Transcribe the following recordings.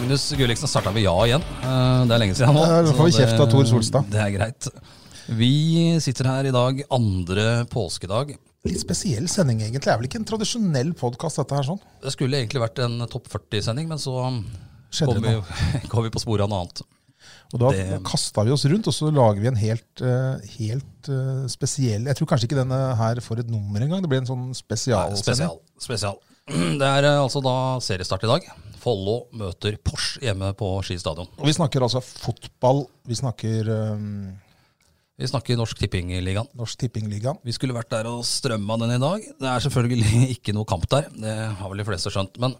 Magnus Gulliksen starta med ja igjen. Eh, Det er lenge siden nå. Da får vi kjeft av Tor Solstad. Det er greit. Vi sitter her i dag andre påskedag. Litt spesiell sending, egentlig. Det er vel ikke en tradisjonell podkast, dette her sånn? Det skulle egentlig vært en topp 40-sending, men så kom vi, kom vi på sporet av noe annet. Og da Det- kasta vi oss rundt, og så lager vi en helt, eh, helt eh, spesiell Jeg tror kanskje ikke denne her får et nummer engang. Det blir en sånn spesialsending. spesial. spesial. Det er altså da seriestart i dag. Follo møter Porsche hjemme på Ski stadion. Og vi snakker altså fotball. Vi snakker um... Vi snakker Norsk Tippingligaen. Norsk Tippingligaen. Vi skulle vært der og strømma den i dag. Det er selvfølgelig ikke noe kamp der, det har vel de fleste skjønt. Men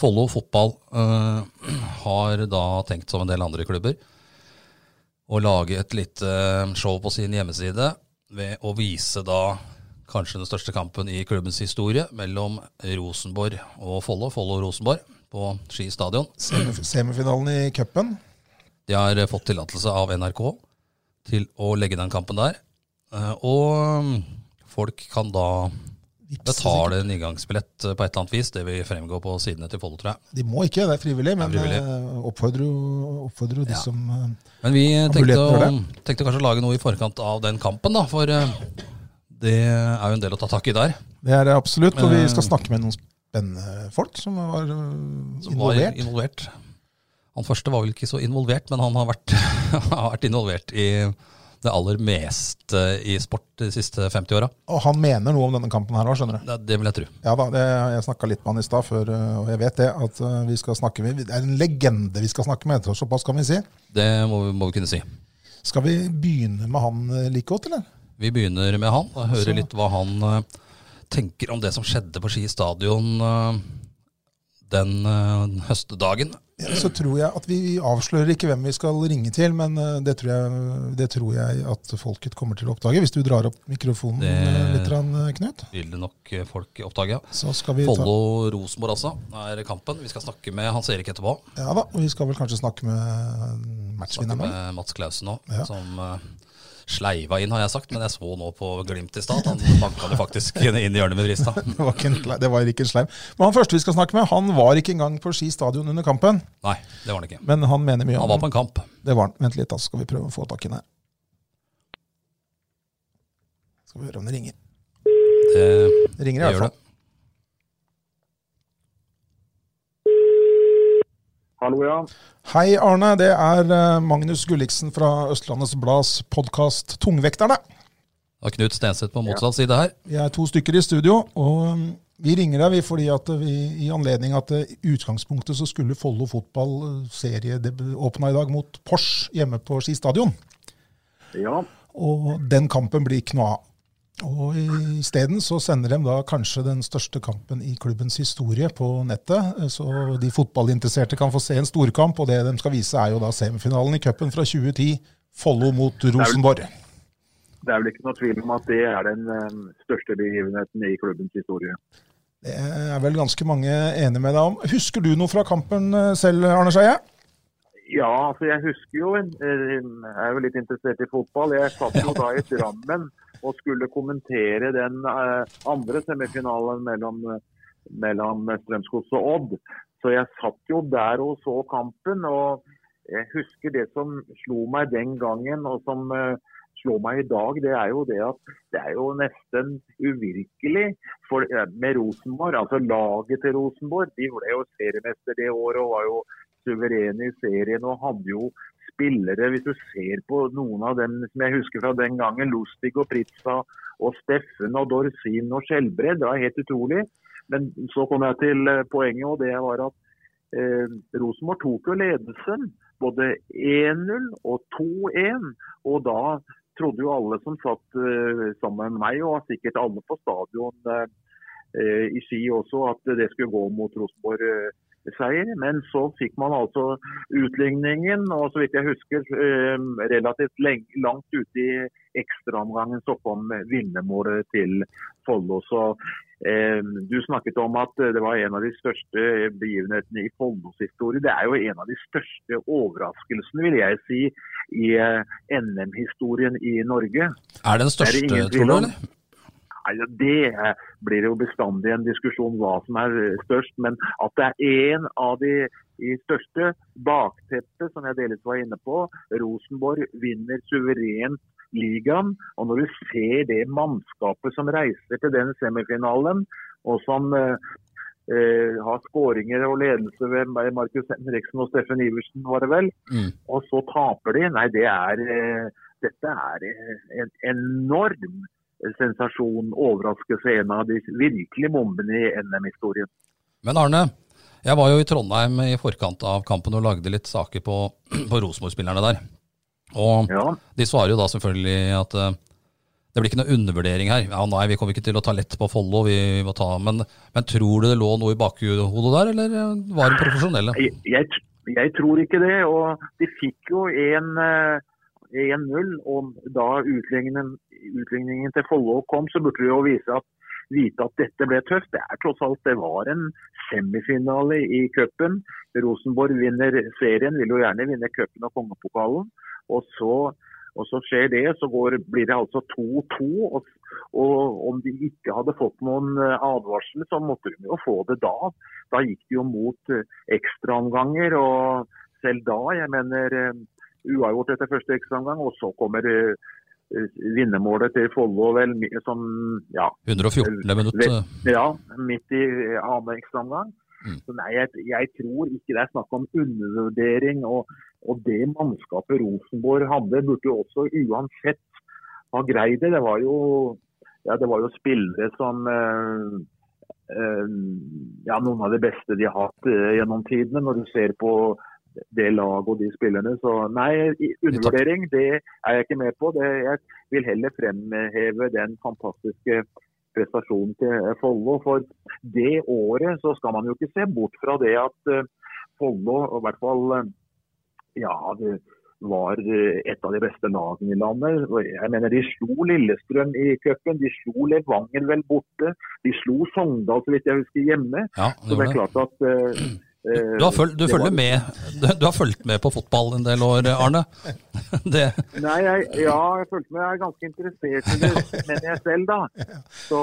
Follo fotball øh, har da tenkt som en del andre klubber å lage et lite show på sin hjemmeside ved å vise da kanskje den største kampen i klubbens historie mellom Rosenborg og Follo, Follo-Rosenborg, på Ski stadion. Semif semifinalen i cupen. De har fått tillatelse av NRK til å legge den kampen der. Eh, Og folk kan da betale en inngangsbillett på et eller annet vis. Det vil fremgå på sidene til Follo, tror jeg. De må ikke, det er frivillig, men Det er frivillig. eh, oppfordrer jo oppfordrer jo de Ja. som eh, Men vi tenkte, å, tenkte kanskje å lage noe i forkant av den kampen, da. For eh, det er jo en del å ta tak i der. Det er det absolutt. Og vi Eh, skal snakke med noen spennende folk som var som involvert. var involvert. Han første var vel ikke så involvert, men han har vært, har vært involvert i det aller meste i sport de siste 50 åra. Og han mener noe om denne kampen her òg, skjønner du. Det, det vil jeg tro. Ja da, det, jeg snakka litt med han i stad, eh, og jeg vet det. At eh, vi skal snakke med Det er en legende vi skal snakke med, såpass kan vi si. Det må vi, må vi kunne si. Skal vi begynne med han eh, like godt, eller? Vi begynner med han og hører litt hva han eh, tenker om det som skjedde på Ski stadion eh, den høstedagen? høstdagen. Ja, så tror jeg at vi avslører ikke hvem vi skal ringe til, men eh, det tror jeg, det tror jeg at folket kommer til å oppdage. Hvis du drar opp mikrofonen Det- eh, litt, eh, Knut, Vil det nok eh, folk oppdage. ja. Follo-Rosenborg altså, er kampen. Vi skal snakke med Hans Erik etterpå. Ja da, og vi skal vel kanskje snakke med matchvinneren òg. Mats Klausen òg, Ja. som eh, sleiva inn, har jeg sagt. Men jeg så nå på Glimt i stad. Han banka det faktisk inn i hjørnet med vrista. Det, var ikke en sleiv. det var ikke en sleim. Men han første vi skal snakke med, han var ikke engang på Ski stadion under kampen. Nei, det var han ikke. Men han mener mye Han om var på en kamp. Det var han. Vent litt, da skal vi prøve å få tak i den her. Skal vi høre om det ringer. Det, Det ringer i hvert fall. Hallo, ja. Hei, Arne. Det er eh, Magnus Gulliksen fra Østlandets Blads podkast Tungvekterne. Og Knut Stenseth på motsatt side her. Vi er to stykker i studio, og um, vi ringer deg vi fordi at vi, i anledning at eh, i utgangspunktet så skulle Follo fotball serieåpna åpna i dag mot Porsche hjemme på Ski stadion. Ja, Og den kampen blir ikke noe av. Og isteden så sender de da kanskje den største kampen i klubbens historie på nettet. Så de fotballinteresserte kan få se en storkamp, og det de skal vise er jo da semifinalen i cupen fra 2010. Follo mot Rosenborg. det er vel ikke noe tvil om at det er den eh, største begivenheten i klubbens historie. Det er vel ganske mange enige med deg om. Husker du noe fra kampen eh, selv, Arne Skeie? Ja, altså jeg husker jo, jeg er jo litt interessert i fotball. Jeg satt jo da i Drammen og skulle kommentere den eh, andre semifinalen mellom, eh, mellom Strømsgods og Odd. Så jeg satt jo der og så kampen. og jeg husker det som slo meg den gangen, og som slo slår meg i dag, det er jo det at det er jo nesten uvirkelig for, eh, med Rosenborg. Altså laget til Rosenborg. De ble jo seriemester det året og var jo suverene i serien og hadde jo spillere, hvis du ser på noen av dem som jeg husker fra den gangen, Lustig og Pritza og Steffen og Dorsin og Skjelbred, det var helt utrolig. Men så kom jeg til eh, poenget, og det var at eh, Rosenborg tok jo ledelsen. Både 1-0 og 2-1. Og da trodde jo alle som satt eh, sammen med meg, og sikkert alle på stadion, eh, eh, i Ski også at det skulle gå mot Rosenborg. Eh, seier, Men så fikk man altså utligningen, og så vidt jeg husker eh, relativt langt ute i ekstraomgangen så kom vinnermålet til Follo. Så eh, Du snakket om at det var en av de største begivenhetene i Follos historie. Det er jo en av de største overraskelsene, vil jeg si, i eh, NM-historien i Norge. Er det den største, det tror du? eller? Nei, Det blir jo bestandig en diskusjon hva som er størst. Men at det er en av de, de største bakteppet, som jeg delvis var inne på. Rosenborg vinner suverent ligaen. Og når du ser det mannskapet som reiser til den semifinalen, og som eh har skåringer og ledelse ved Markus Henriksen og Steffen Iversen, var det vel. Mm. Og så taper de. Nei, det er, uh, dette er en enorm sensasjon, overraskelse, en av de virkelige bombene i NM-historien. Men Arne, jeg var jo i Trondheim i forkant av kampen og lagde litt saker på, på Rosenborg-spillerne der. Og ja. de svarer jo da selvfølgelig at uh, det blir ikke noe undervurdering her. Ja, Nei, vi kommer ikke til å ta lett på Follo, vi, vi må ta men, men, tror du det lå noe i bakhodet der, eller var de profesjonelle? Jeg, jeg, jeg, tror ikke det. Og de fikk jo en uh, 1-0. Og da utligningen, utligningen til Follo kom, så burde vi jo vise at, vite at dette ble tøft. Det er tross alt det var en semifinale i cupen. Rosenborg vinner serien, vil jo gjerne vinne cupen og kongepokalen. Og så, og så skjer det, så går, blir det altså 2-2. Og, og, om de ikke hadde fått noen eh, advarsel, så måtte de jo få det da. Da gikk de jo mot eh, ekstraomganger. Og selv da, jeg mener eh, uavgjort etter første ekstraomgang. Og så kommer uh, vinnermålet til Follo vel som ja, 114. minutt. Ja, midt i annen ekstraomgang. Mm. Så nei, jeg, jeg, tror ikke det er snakk om undervurdering. Og, og det mannskapet Rosenborg hadde, burde jo også uansett ha greid det. Det var jo, ja, det var jo spillere som uh, ja, noen av de beste de har hatt gjennom tidene. Når du ser på det laget og de spillerne. Så nei, undervurdering det er jeg ikke med på. Det, jeg vil heller fremheve den fantastiske prestasjonen til Follo. For det året så skal man jo ikke se bort fra det at eh, Follo, i hvert fall eh, ja, det var eh, et av de beste lagene i landet. Jeg mener De slo Lillestrøm i cupen, de slo Levanger vel borte. De slo Sogndal, så vidt jeg husker, hjemme. Ja, det så det er klart at du har, følt, du, følger med, du har fulgt med på fotball en del år, Arne? Det. Nei, jeg, ja, jeg har fulgt med. Jeg er ganske interessert i det, mener jeg selv, da. Så,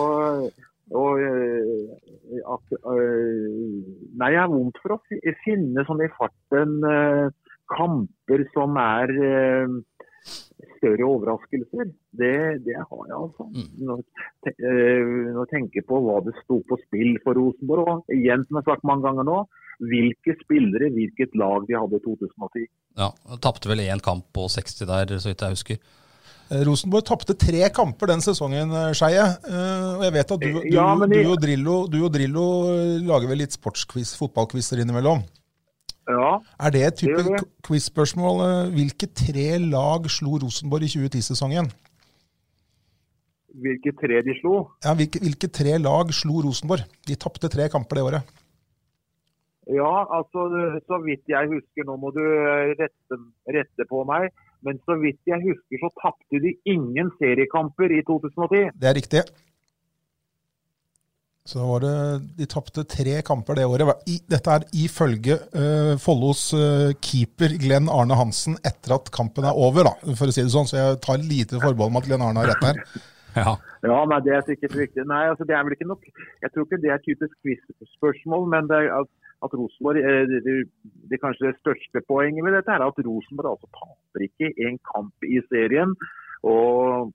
og, eh, at, nei, jeg har vondt for å finne sånn i farten kamper som er større overraskelser. Det, det, har jeg altså. Mm. Når, når jeg tenker på hva det sto på spill for Rosenborg. Og igjen, som jeg har sagt mange ganger nå, hvilke spillere, hvilket lag de hadde i 2010. Ja, Tapte vel én kamp på 60 der, så vidt jeg husker. Eh, Rosenborg tapte tre kamper den sesongen, eh, Skeie. Eh, og jeg vet at du, du, ja, de... du, og Drillo, du, og Drillo, lager vel litt sportsquiz, fotballquizer innimellom? Ja, er det et type quiz-spørsmål? Hvilke tre lag slo Rosenborg i 2010-sesongen? Hvilke tre de slo? Ja, hvilke, hvilke tre lag slo Rosenborg? De tapte tre kamper det året. Ja, altså så vidt jeg husker, nå må du rette, rette, på meg, men så vidt jeg husker så tapte de ingen seriekamper i 2010. Det er riktig. Så da var det, De tapte tre kamper det året. Dette er ifølge uh, Follos uh, keeper Glenn Arne Hansen etter at kampen er over, da, for å si det sånn. Så jeg tar lite forbehold om at Glenn Arne har rett her. Ja. ja, nei, Det er sikkert riktig. Nei, altså det er vel ikke nok, Jeg tror ikke det er typisk quiz-spørsmål, men det er, at Rosenborg, det, det, det, kanskje det største poenget med dette er at Rosenborg altså taper ikke en kamp i serien. og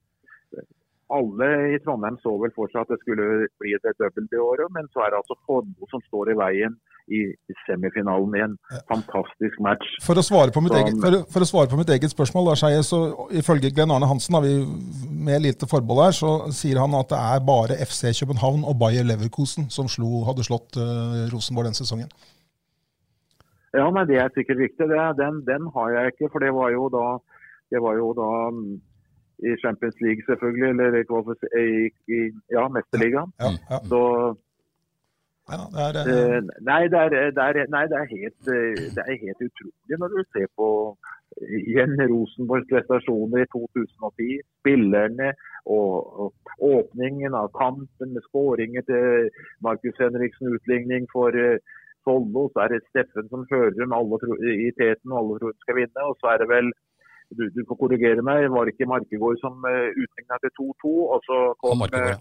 alle i Trondheim så vel for seg at det skulle bli et double i året, men så er det altså Formo som står i veien i semifinalen i en fantastisk match. For å svare på mitt, som, eget, for, for å svare på mitt eget spørsmål, da, Skeie, så ifølge Glenn Arne Hansen, da, vi, med lite forbehold her, så sier han at det er bare FC København og Bayer Leverkosen som slo, hadde slått uh, Rosenborg den sesongen. Ja, nei, Det er sikkert riktig. Det, den, den, har jeg ikke. For det var jo da, det var jo da i Champions League, selvfølgelig. Eller i, i ja, Mesterligaen. Ja, ja. Så det er, eh, Eh, Nei, det er, det er, nei, det er, helt, eh, det er helt utrolig når du ser på igjen Rosenborgs prestasjoner i 2010. Spillerne og, og åpningen av kampen med skåringer til Markus Henriksen, utligning for eh, Follo. Så er det Steffen som fører dem alle i teten, og alle tror de skal vinne. Og så er det vel du, du får korrigere meg, var det ikke Markegård som uh, utligna til 2-2? Og så kom, eh,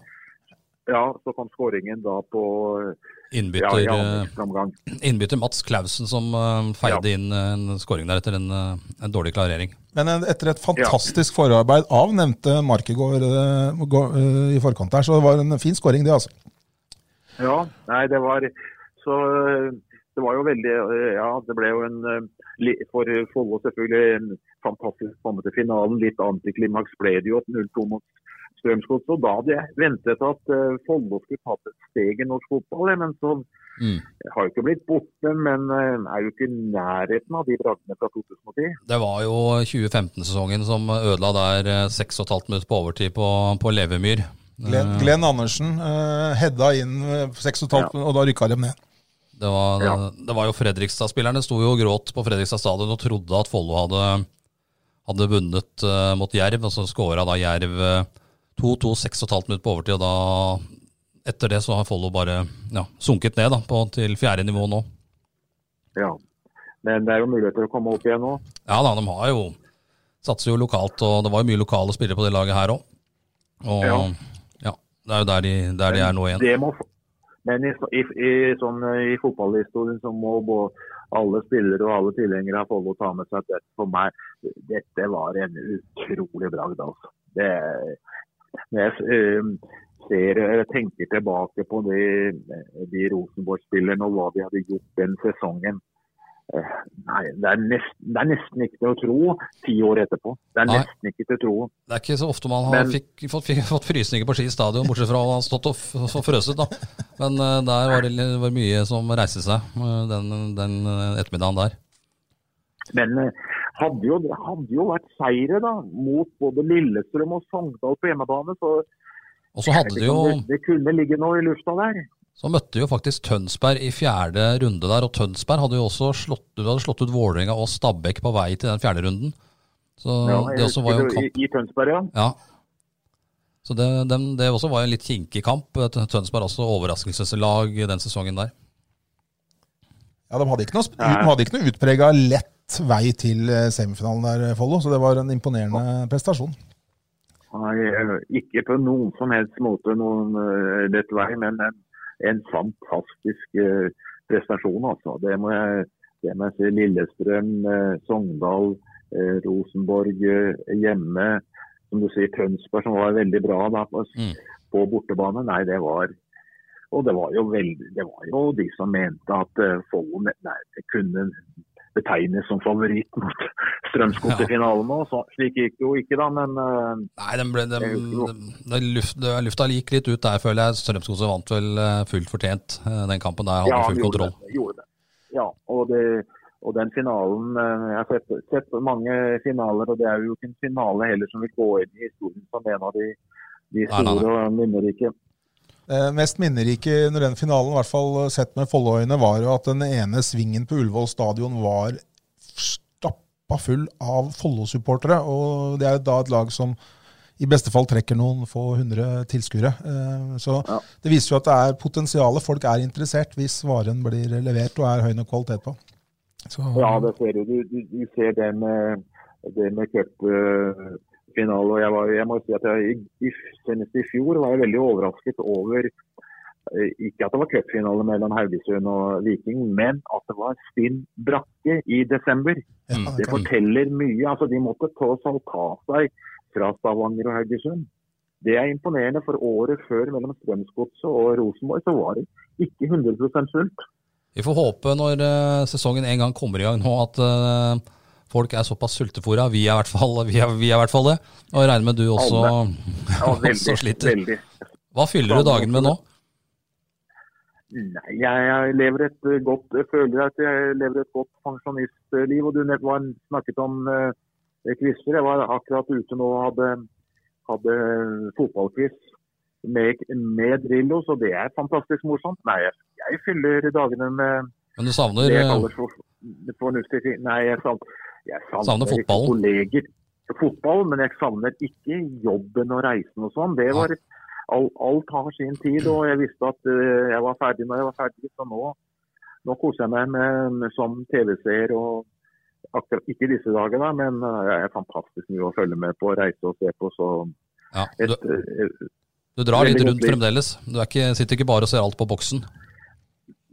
ja, så kom skåringen da på eh, ja, Innbytter, eh, omgang. innbytter Mats Klausen som uh, feide inn en skåring der etter en, eh, en dårlig klarering. Men en- etter et fantastisk forarbeid av nevnte Markegård eh, gå- eh, i forkant der, så det var en fin skåring, det, altså. Ja, nei, det var så det var jo veldig eh, Ja, det ble jo en eh, For Follo selvfølgelig fantastisk å komme til finalen. Litt antiklimaks ble det jo. 0-2 mot Strømsgods. Så da hadde jeg ventet at uh, Follo skulle tatt et steg i norsk fotball. eh, Men så Mm. har jo ikke blitt borte, men uh, er jo ikke i nærheten av de bragdene fra 2010. Det var jo 2015-sesongen som ødela der eh, 6,5 minutter på overtid på, på Levemyr. Glenn, Glenn Andersen uh, hedda inn eh, 6,5, og da rykka de ned. Det var, Ja. det var jo Fredrikstad-spillerne sto jo og gråt på Fredrikstad stadion og trodde at Follo hadde, hadde vunnet uh, mot Jerv, og så skåra da Jerv eh, 2-2, 6,5 minutter på overtid, og da etter det så har Follo bare ja, sunket ned da, på, til fjerde nivå nå. Ja. Men det er jo muligheter å komme opp igjen nå. Ja da, de har jo satser jo lokalt, og det var jo mye lokale spillere på det laget her òg. Og ja. Ja. det er jo der de, der de er nå igjen. Det må, men i, i, i, sånn, i fotballhistorien så må både alle spillere og alle tilhengere av Follo ta med seg at dette for meg dette var en utrolig bragd. Altså. Det, når jeg ser, tenker tilbake på de, de Rosenborg-spillerne og hva de hadde gjort den sesongen Nei, det er, nesten, det er nesten ikke til å tro ti år etterpå. Det er Nei. nesten ikke til å tro. Det er ikke så ofte man har Men- fikk, fått, fikk, fått frysninger på Ski stadion, bortsett fra å ha stått og og frøset. da. Men uh, der var det var mye som reiste seg uh, den, den uh, ettermiddagen der. Men hadde jo, det hadde jo vært seire da, mot både Lillestrøm og Sogndal på hjemmebane. Så Og så hadde det, jo det, det kunne ligge noe i lufta der. Så møtte jo faktisk Tønsberg i fjerde runde der, og Tønsberg hadde jo også slått, ut- hadde slått ut Vålerenga og Stabæk på vei til den fjerde runden. Så Ja, det også var jo en i, kamp. I Tønsberg, ja. Ja. Så det, dem- det også var en litt kinkig kamp. Tønsberg også overraskelseslag den sesongen der. Ja, De hadde ikke noe, de hadde ikke noe utprega lett vei til eh, semifinalen der, Follo, så det var en imponerende prestasjon. Nei, eh, ikke på noen som helst måte noen uh, lett vei, men en, en fantastisk eh, prestasjon, altså. Det må jeg, det må jeg si. Lillestrøm, eh, Sogndal, eh, Rosenborg hjemme. Som du sier, Tønsberg som var veldig bra da, på, Mm. på bortebane. Nei, det var Og det var veldig Det var jo de som mente at Follo kunne betegnes som favoritt mot Strømsgodt i finalen nå. Så, slik gikk det jo ikke, da, men eh, Nei, den ble, den, den, den luft, lufta gikk litt ut der, føler jeg. Strømsgodset vant vel eh, fullt fortjent eh, den kampen der. Hadde Ja, full kontroll. det, gjorde det. Ja, og, det, og den finalen Jeg har sett, sett mange finaler, og det er jo ikke en finale heller som vil gå inn i historien som en av de, de Nei, nei, store og minnerike. Eh, mest minnerike under den finalen, i hvert fall sett med Follo-øyne, var jo at den ene svingen på Ullevål stadion var stappa full av Follo-supportere. Og det er da et lag som i beste fall trekker noen få hundre tilskuere. Eh, Så Ja. det viser jo at det er potensialet. Folk er interessert hvis varen blir levert og er høy nok kvalitet på. Så, Ja, det ser du. Du, du, ser det med, det med cupfinale. og jeg, var, jeg må si at jeg, i, senest i fjor var jeg veldig overrasket over eh, ikke at det var cupfinale mellom Haugesund og Viking, men at det var stinn brakke i desember. ja, det forteller mye. altså De måtte tross og ta seg fra Stavanger og Haugesund. Det er imponerende, for året før mellom Strømsgodset og Rosenborg så var det ikke 100% fullt. Vi får håpe når eh, sesongen en gang kommer i gang nå, at eh, folk er såpass sultefòra. Vi er i hvert fall vi er, vi er hvert fall det. Og jeg regner med du også, Ja, også sliter. veldig. Hva fyller du dagen med nå? Nei, jeg, lever et eh, godt jeg føler at jeg lever et godt pensjonistliv. og Du snakket om uh, kvister. Jeg var akkurat ute nå og hadde hadde fotballquiz med, med Drillo, så det er fantastisk morsomt. Nei, jeg, jeg fyller dagene med Men du savner, det jeg eh, kaller for, fornuftig. Nei, jeg savner, jeg savner, Savner fotballen? kolleger. Fotball, men jeg savner ikke jobben og reisen og sånn. Det var alt, alt har sin tid, og jeg visste at eh, jeg var ferdig når jeg var ferdig. Så nå, nå koser jeg meg med, med, som TV-seer og akkurat ikke disse dagene, men eh, det er fantastisk mye å følge med på, reise og se på. Så ja, du, eh, du drar litt rundt fremdeles. Du er ikke, sitter ikke bare og ser alt på boksen.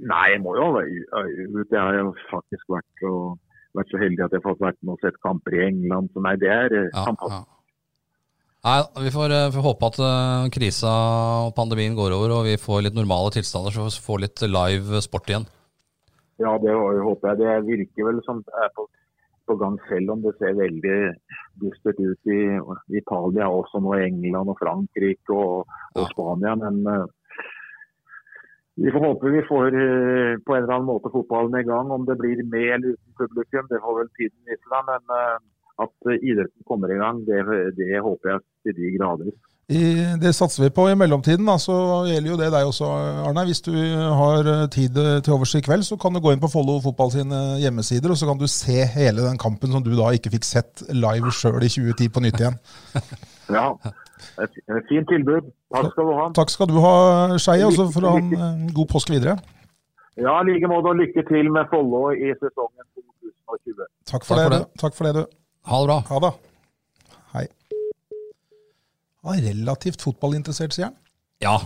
Nei, jeg må jo ut. Jeg har faktisk vært, og, vært så heldig at jeg har fått vært med og sett kamper i England. Så nei, det er eh, Ja, fantastisk. ja. Nei, vi får, eh, får håpe at uh, krisa og pandemien går over, og vi får litt normale tilstander, så vi får litt live sport igjen. Ja, det håper jeg. Det virker vel som det er på, på gang, selv om det ser veldig dystert ut i Italia, også nå England og Frankrike og, og Ja. Spania. Men eh, vi får håpe vi får eh, på en eller annen måte fotballen i gang. Om det blir med eller uten publikum, det får vel tiden vise. da, Men eh, at eh, idretten kommer i gang, det, det håper jeg til de grader. I, det satser vi på. I mellomtiden da, så gjelder jo det deg også, Arne. Hvis du har tid til overs i kveld, så kan du gå inn på Follo fotball sine hjemmesider, og så kan du se hele den kampen som du da ikke fikk sett live sjøl i 2010 på nytt igjen. Ja, et, et fint tilbud. Takk skal du ha. Takk skal du ha, Skei, og så får du ha en god påske videre. Ja, i like måte. Og lykke til med Follo i sesongen 2020. Takk for, Takk for det, det. du. Takk for det, du. Ha det bra. Ha det. Hei. Er relativt fotballinteressert, sier han. Ja,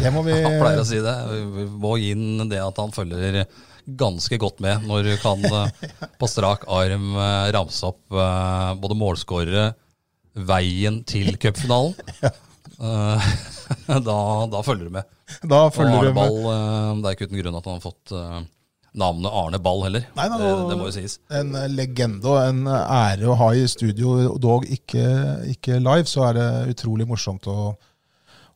Det må vi han pleier å si det. Vi må gi inn det at han følger ganske godt med når du kan eh, på strak arm eh, ramse opp eh, både målskårere, veien til cupfinalen. Eh, Da, da følger du med. Da følger du med. Ball, eh, det er ikke uten grunn at han har fått eh, navnet Arne Ball heller. Nei, nei, det, det må jo sies. En legende og en ære å ha i studio, dog ikke, ikke live, så er det utrolig morsomt å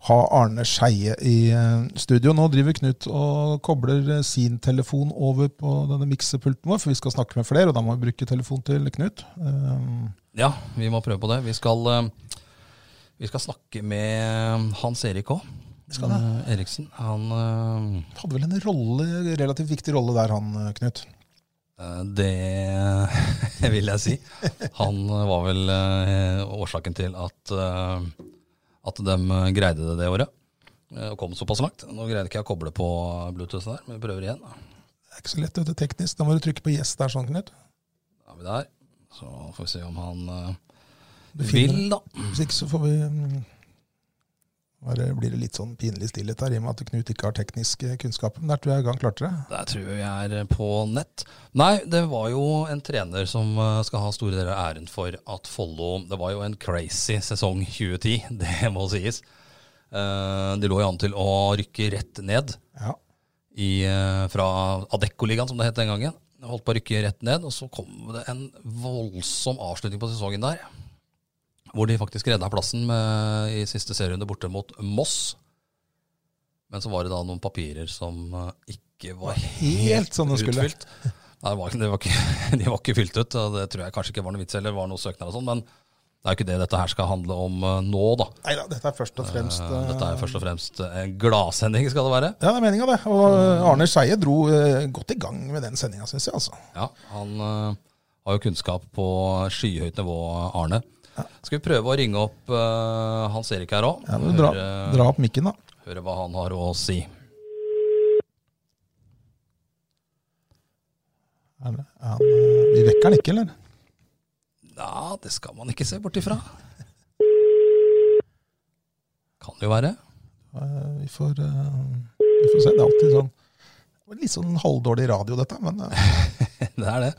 ha Arne Skeie i eh, studio. Nå driver Knut og kobler eh, sin telefon over på denne miksepulten vår, for vi skal snakke med flere, og da må vi bruke telefon til Knut. Um, Ja, vi må prøve på det. Vi skal, eh, vi skal snakke med Hans Erik òg. Eriksen. Han eh, hadde vel en rolle, relativt viktig rolle der, han eh, Knut. Eh, Det vil jeg si. Han var vel eh, årsaken til at, eh, at de greide det det året. eh, Og kom såpass langt. Nå greide ikke jeg å koble på Bluetooth der, men vi prøver igjen. Da Det er ikke så lett, vet du, teknisk. Da må du trykke på yes der, sånn, Knut. er vi der. Så får vi se om han eh, vil, da. Hvis ikke så får vi mm, bare blir det litt sånn pinlig stillhet her, i og med at Knut ikke har teknisk eh, kunnskap. Men der tror jeg Gang klarte det. Der tror jeg vi er på nett. Nei, det var jo en trener som eh, skal ha store deler av æren for at Follo Det var jo en crazy sesong 2010, det må sies. Eh, De lå jo an til å rykke rett ned Ja. i, eh, fra Adeccoligaen, som det het den gangen. Holdt på å rykke rett ned, og så kom det en voldsom avslutning på sesongen der. Hvor de faktisk redda plassen med, i siste serierunde borte mot Moss. Men så var det da noen papirer som eh, ikke var Helt som de skulle. utfylt. Nei, de var, ikke- det var ikke, de var ikke fylt ut, og det tror jeg kanskje ikke var noe vits eller var noe søknad og sånn, men det er jo ikke det dette her skal handle om eh, nå, da. Nei da, dette er først og fremst uh, Dette er først og fremst en gladsending, skal det være. Ja, det er meninga, det. Og Arne Skeie dro uh, godt i gang med den sendinga, syns jeg. altså. Ja, han uh, har jo kunnskap på skyhøyt nivå, Arne. Skal vi prøve å ringe opp uh, Hans Erik her òg? Ja, dra, dra opp mikken, da. høre hva han har å si. Er det- er han, eh, vi vekker han ikke, eller? Ja, det skal man ikke se bort ifra. Kan det jo være. Eh, Vi får, vi får se. Det er alltid sånn Litt sånn halvdårlig radio, dette. Men Det er det.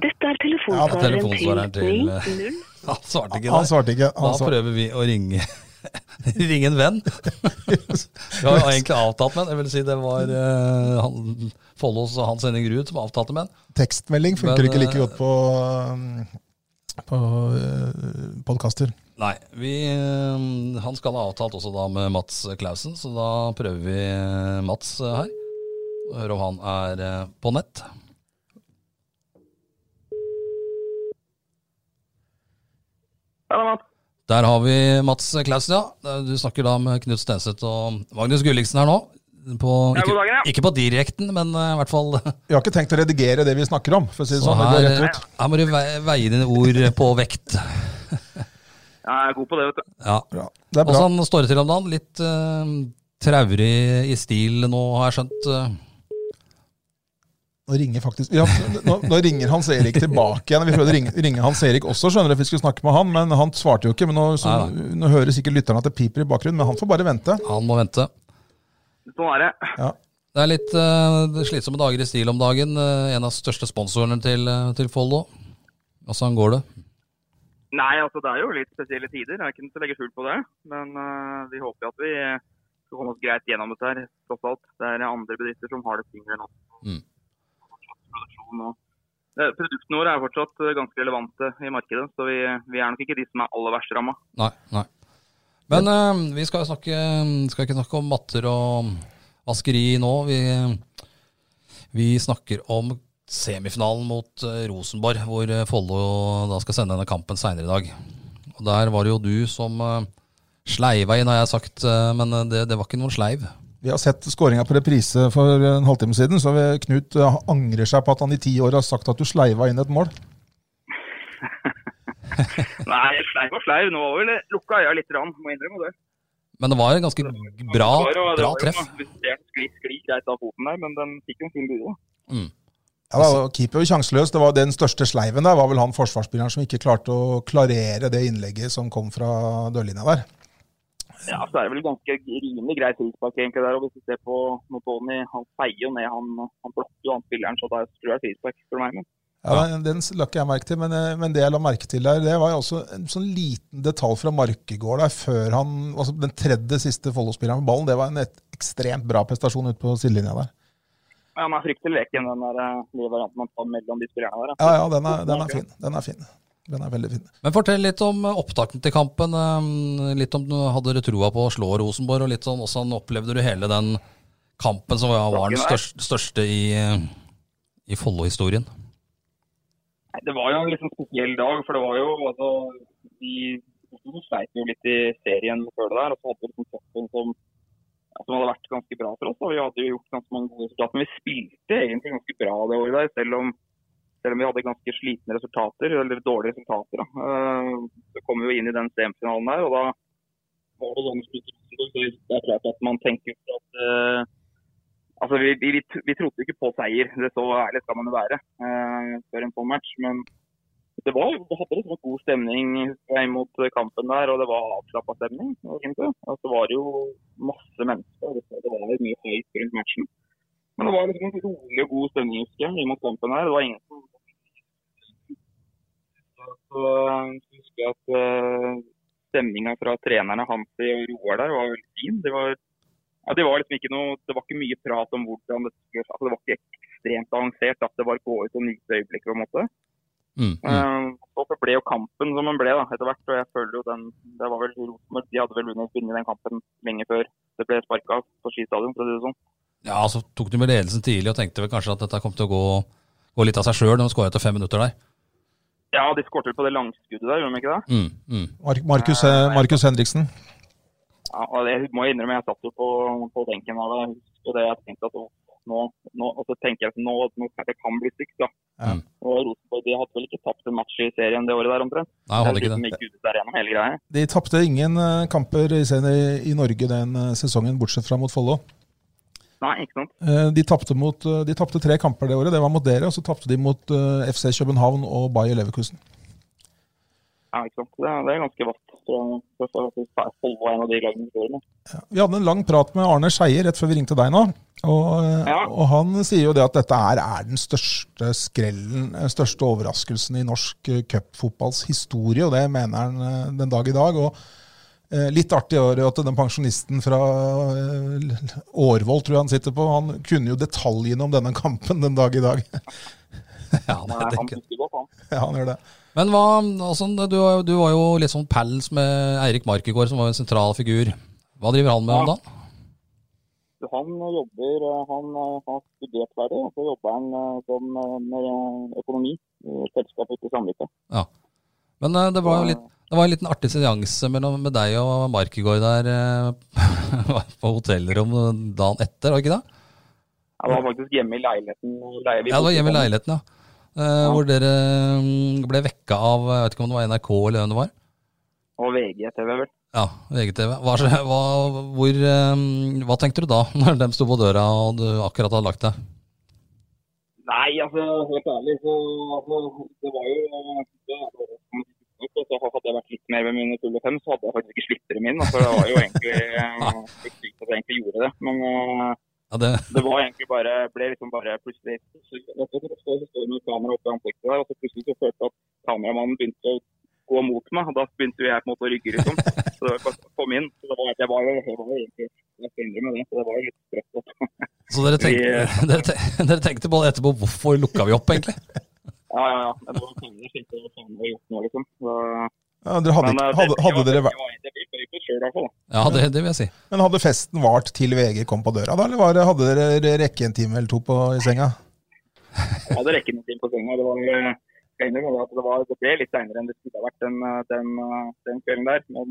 Dette er Ja, telefonsvareren til, til eh, 90. Han svarte ikke han svarte ikke. Da Han svarte. prøver vi å ringe Ringe en venn. Vi har egentlig avtalt med en. Jeg vil si det var uh, han, Follos og Hans Henning Ruud som avtalte med en. Tekstmelding funker Men, ikke like eh, godt på, på uh, podkaster. Nei, vi, uh, han skal ha avtalt også da med Mats Clausen, så da prøver vi Mats her. Og hører om han er på nett. Ja, Mats. Der har vi Mats Klausen, ja. Du snakker da med Knut Stenseth og Magnus Gulliksen her nå. På, ikke, ikke på direkten, men eh, i hvert fall Vi har ikke tenkt å redigere det vi snakker om. for å si det Så sånn. Det her, rett ut. her må du ve- veie dine ord på vekt. Ja, jeg er god på det, vet du. Ja. Bra. Det er bra. Åssen står det til om dagen? Litt uh, traurig i stil nå, har jeg skjønt. eh. Nå ringer faktisk ja, nå, nå ringer Hans Erik tilbake igjen. Vi prøvde å ringe, ringe Hans Erik også, skjønner du, for vi skulle snakke med han, men han svarte jo ikke. men Nå, så, nå hører sikkert lytterne at det piper i bakgrunnen, men han får bare vente. Han må vente. Sånn er det. Ja. Det er litt uh, slitsomme dager i stil om dagen. Uh, en av største sponsorene til, uh, til Follo. Åssen går det? Nei, altså det er jo litt spesielle tider. Jeg er ikke noe til å legge skjul på det. Men uh, vi håper at vi skal komme oss greit gjennom dette her, tross alt. Det er andre bedrifter som har det tyngre nå. Mm. Produksjon og Eh, Produktene våre er fortsatt eh, ganske relevante i markedet, så vi, vi er nok ikke de som er aller verst ramma. Nei. nei. Men eh, vi skal, snakke, skal ikke snakke om matter og vaskeri nå. Vi, vi snakker om semifinalen mot eh, Rosenborg, hvor Follo skal sende denne kampen seinere i dag. Og Der var det jo du som sleiva inn, har jeg sagt, men det, det var ikke noen sleiv. Vi har sett skåringa på reprise for en halvtime siden, så Knut eh, angrer seg på at han i ti år har sagt at du sleiva inn et mål. Nei, sleiv og sleiv. Nå var vel lukka øya litt, rann, må innrømme det. Men det var en ganske bra, bra treff. noe justert skli, skli greit av foten der, men den fikk jo en fin bue. Mm. Ja, da, Keeper var sjanseløs. Det var Den største sleiven der var vel han forsvarsspilleren som ikke klarte å klarere det innlegget som kom fra dørlinja der. Ja, så er det vel ganske rimelig grei frispark egentlig der. og Hvis du ser på Notoni, han feier jo ned, han, han blokker jo han spilleren, så da tror jeg frispark. for meg. Men Ja, Den, den la ikke jeg merke til, men, eh, men det jeg la merke til der, det var jo også en sånn liten detalj fra Markegård der før han altså Den tredje siste Follo-spilleren med ballen, det var en ekstremt bra prestasjon ute på sidelinja der. ja, han er fryktelig leken, den der eh, nye varianten man tar mellom de spillerne der. Ja, ja, den er, den er fin. Den er fin. Den er veldig fin. Men fortell litt om eh, opptakten til kampen. eh, Litt om du hadde dere troa på å slå Rosenborg, og litt sånn hvordan opplevde du hele den kampen som var den største, største i, i Follo-historien? Det var jo en sånn spesiell dag, for det var jo altså Vi, de sleit jo litt i serien før det der, og så hadde vi liksom cupen som, som hadde vært ganske bra for oss. og Vi hadde jo gjort ganske mange gode resultater. Men vi spilte egentlig ganske bra det året der, selv om, selv om vi hadde ganske slitne resultater, eller dårlige resultater. Da. Eh, Så kom vi jo inn i den semifinalen der, og da var det sånn det er klart at man tenker at uh, Altså, vi, vi, vi trodde ikke på seier, det så ærlig skal man jo være uh, før en sånn match. Men det var det hadde liksom god stemning mot kampen der, og det var avslappa stemning. egentlig. Altså, det var jo masse mennesker, det, det var mye høyt rundt matchen. Men det var liksom en rolig og god stemning husker jeg, mot kampen her. Det var ingen så, så husker jeg at uh, stemninga fra trenerne Hansi og Roar der var veldig fin. Det var ja, det var liksom ikke noe, det var ikke mye prat om hvordan det skulle altså Det var ikke ekstremt avansert at det var gå ut og nyte øyeblikket. på en måte. Mm, mm. Eh, og så ble jo kampen som den ble da, etter hvert. og jeg føler jo den, det var vel Rosenborg, De hadde vel vunnet vinne den kampen lenge før det ble sparka på skistadion. for å si det sånn. Ja, så tok de med ledelsen tidlig og tenkte vel kanskje at dette kom til å gå, gå litt av seg sjøl når de skåra etter fem minutter der. Ja, de skåret vel på det langskuddet der, gjorde de ikke det? Mm, mm. Markus, eh, Markus Henriksen. Ja, og det må jeg innrømme, jeg satt jo på, på benken av det. Og husker det jeg tenkte at nå, nå, og så tenker jeg at nå, nå det kan bli stygt. da. Ja. Og Rosenborg de hadde vel ikke tapt en match i serien det året der omtrent. Nei, hadde ikke det. gikk ut der gjennom hele greia. De tapte ingen eh, kamper i, serien i, i Norge den eh, sesongen, bortsett fra mot Follo. Nei, ikke sant? Eh, De tapte, mot, eh, de tapte tre kamper det året. Det var mot dere, og så tapte de mot eh, FC København og Bayer Leverkusen. Ja, ikke sant? Det, er- det er ganske vatt. Ja, vi hadde en lang prat med Arne Skeie rett før vi ringte deg nå. Og, Ja. og han sier jo det at dette er, er den største skrellen, største overraskelsen i norsk cupfotballs historie, og det mener han den dag i dag. og Litt artig å det at den pensjonisten fra eh, Årvoll, tror jeg han sitter på, han kunne jo detaljene om denne kampen den dag i dag. Ja, Han, det, er- det, han husker godt, han. ja, han gjør det. Men hva, altså, du, du var jo litt sånn pals med Eirik Markegård, som var en sentral figur. Hva driver han med om Ja. dagen? Så Han jobber, eh, han eh, har studert ferdig, og så jobber han eh, som, eh, med økonomi i selskapet i Sandvika. Men eh, det var jo litt det var en liten artig seanse med deg og Markegård der eh, på hotellrom dagen etter, var det ikke det? Jeg var faktisk hjemme i leiligheten. leie- Ja, det var hjemme i leiligheten, ja. Eh, Hvor dere mm, ble vekka av Jeg vet ikke om det var NRK eller hvem det var? Og VGTV, vel. Ja, VGTV. Hva, hva, hvor, eh, hva tenkte du da, når de sto på døra og du akkurat hadde lagt deg? Nei, altså helt ærlig så altså, Det var jo det, og så Hadde jeg vært litt mer ved mine fulle fem, så hadde jeg faktisk ikke sluttere dem inn. Altså, det var jo egentlig eh, litt sykt at jeg egentlig gjorde det. Men eh, Ja, det, det var egentlig bare ble liksom bare plutselig så, så, står med kamera oppe i ansiktet der, og så plutselig så følte jeg at kameramannen begynte å gå mot meg. og Da begynte jeg på en måte å rygge, liksom. Så det var bare å komme inn. Så det var, jeg var jeg var egentlig jeg skal innrømme det, så det var jo litt stress. så dere tenkte, dere, te- dere tenkte på det etterpå, hvorfor lukka vi opp, egentlig? Ja, ja, ja. Det var penger jeg tenkte hva faen jeg gjort nå, liksom. Så, Ja, dere hadde, men, ikke- eh, hadde, det- hadde dere. Ja, det, det vil jeg si. men hadde festen vart til VG kom på døra, da? Eller var det, hadde dere rekke en time eller to på, i senga? Jeg hadde en time på senga. Det var eh, det, var, det ble litt seinere enn det skulle ha vært den, eh, den, den kvelden der. Men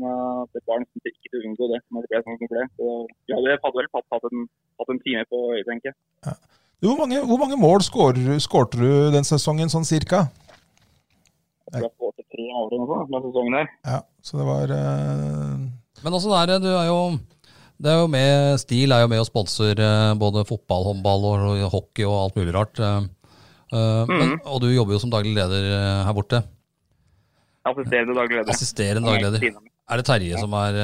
det var nesten ikke til å unngå det når det ble sånn som det ble. Så vi hadde, hadde vel hatt, hatt, en, hatt en time på øyet, tenker jeg. Du, Hvor mange, hvor mange mål skårte du den sesongen, sånn cirka? Jeg skårte tre år eller noe den sesongen der. Ja, så det var uh... Men også der, du er jo det er jo med, Stil er jo med og sponser eh, både fotball, håndball og hockey og alt mulig rart. eh, eh, men, og du jobber jo som daglig leder eh, her borte. Assisterende daglig leder. Assisterende daglig leder. Er det Terje som er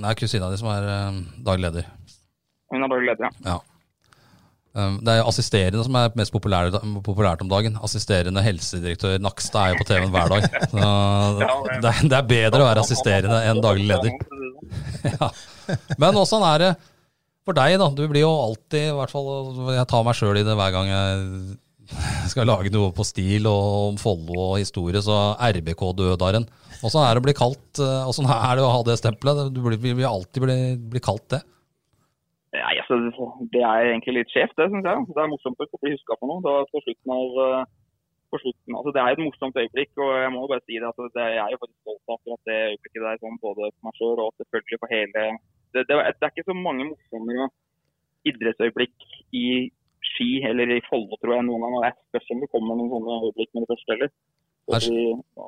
Nei, kusina di som er eh, daglig leder. Hun er daglig leder, ja. Ja. Um, Det er jo assisterende som er mest populært, populært om dagen. Assisterende helsedirektør Nakstad er jo på TV-en hver dag. Så det, det er bedre å være assisterende enn daglig leder. Ja. Men åssen er det for deg, da? Du blir jo alltid, i hvert fall jeg tar meg sjøl i det hver gang jeg skal lage noe på stil og om Follo og historie, så RBK-dødaren. Åssen er det å bli kalt eh, Åssen er det å ha det stempelet? Du blir, blir alltid bli, bli kalt det. Nei, altså, Det er egentlig litt skjevt, det syns jeg. Det er morsomt å bli huska på noe. Da, på slutten av, eh, på slutten, altså, det er et morsomt øyeblikk, og jeg må bare si det. Altså, det jeg er jo faktisk stolt av akkurat det øyeblikket der, sånn, både for meg sjøl og selvfølgelig for hele det, det, det er ikke så mange morsomme idrettsøyeblikk i ski eller i Follo, tror jeg, noen ganger. Jeg spørs om det kommer noen sånne øyeblikk med det første heller.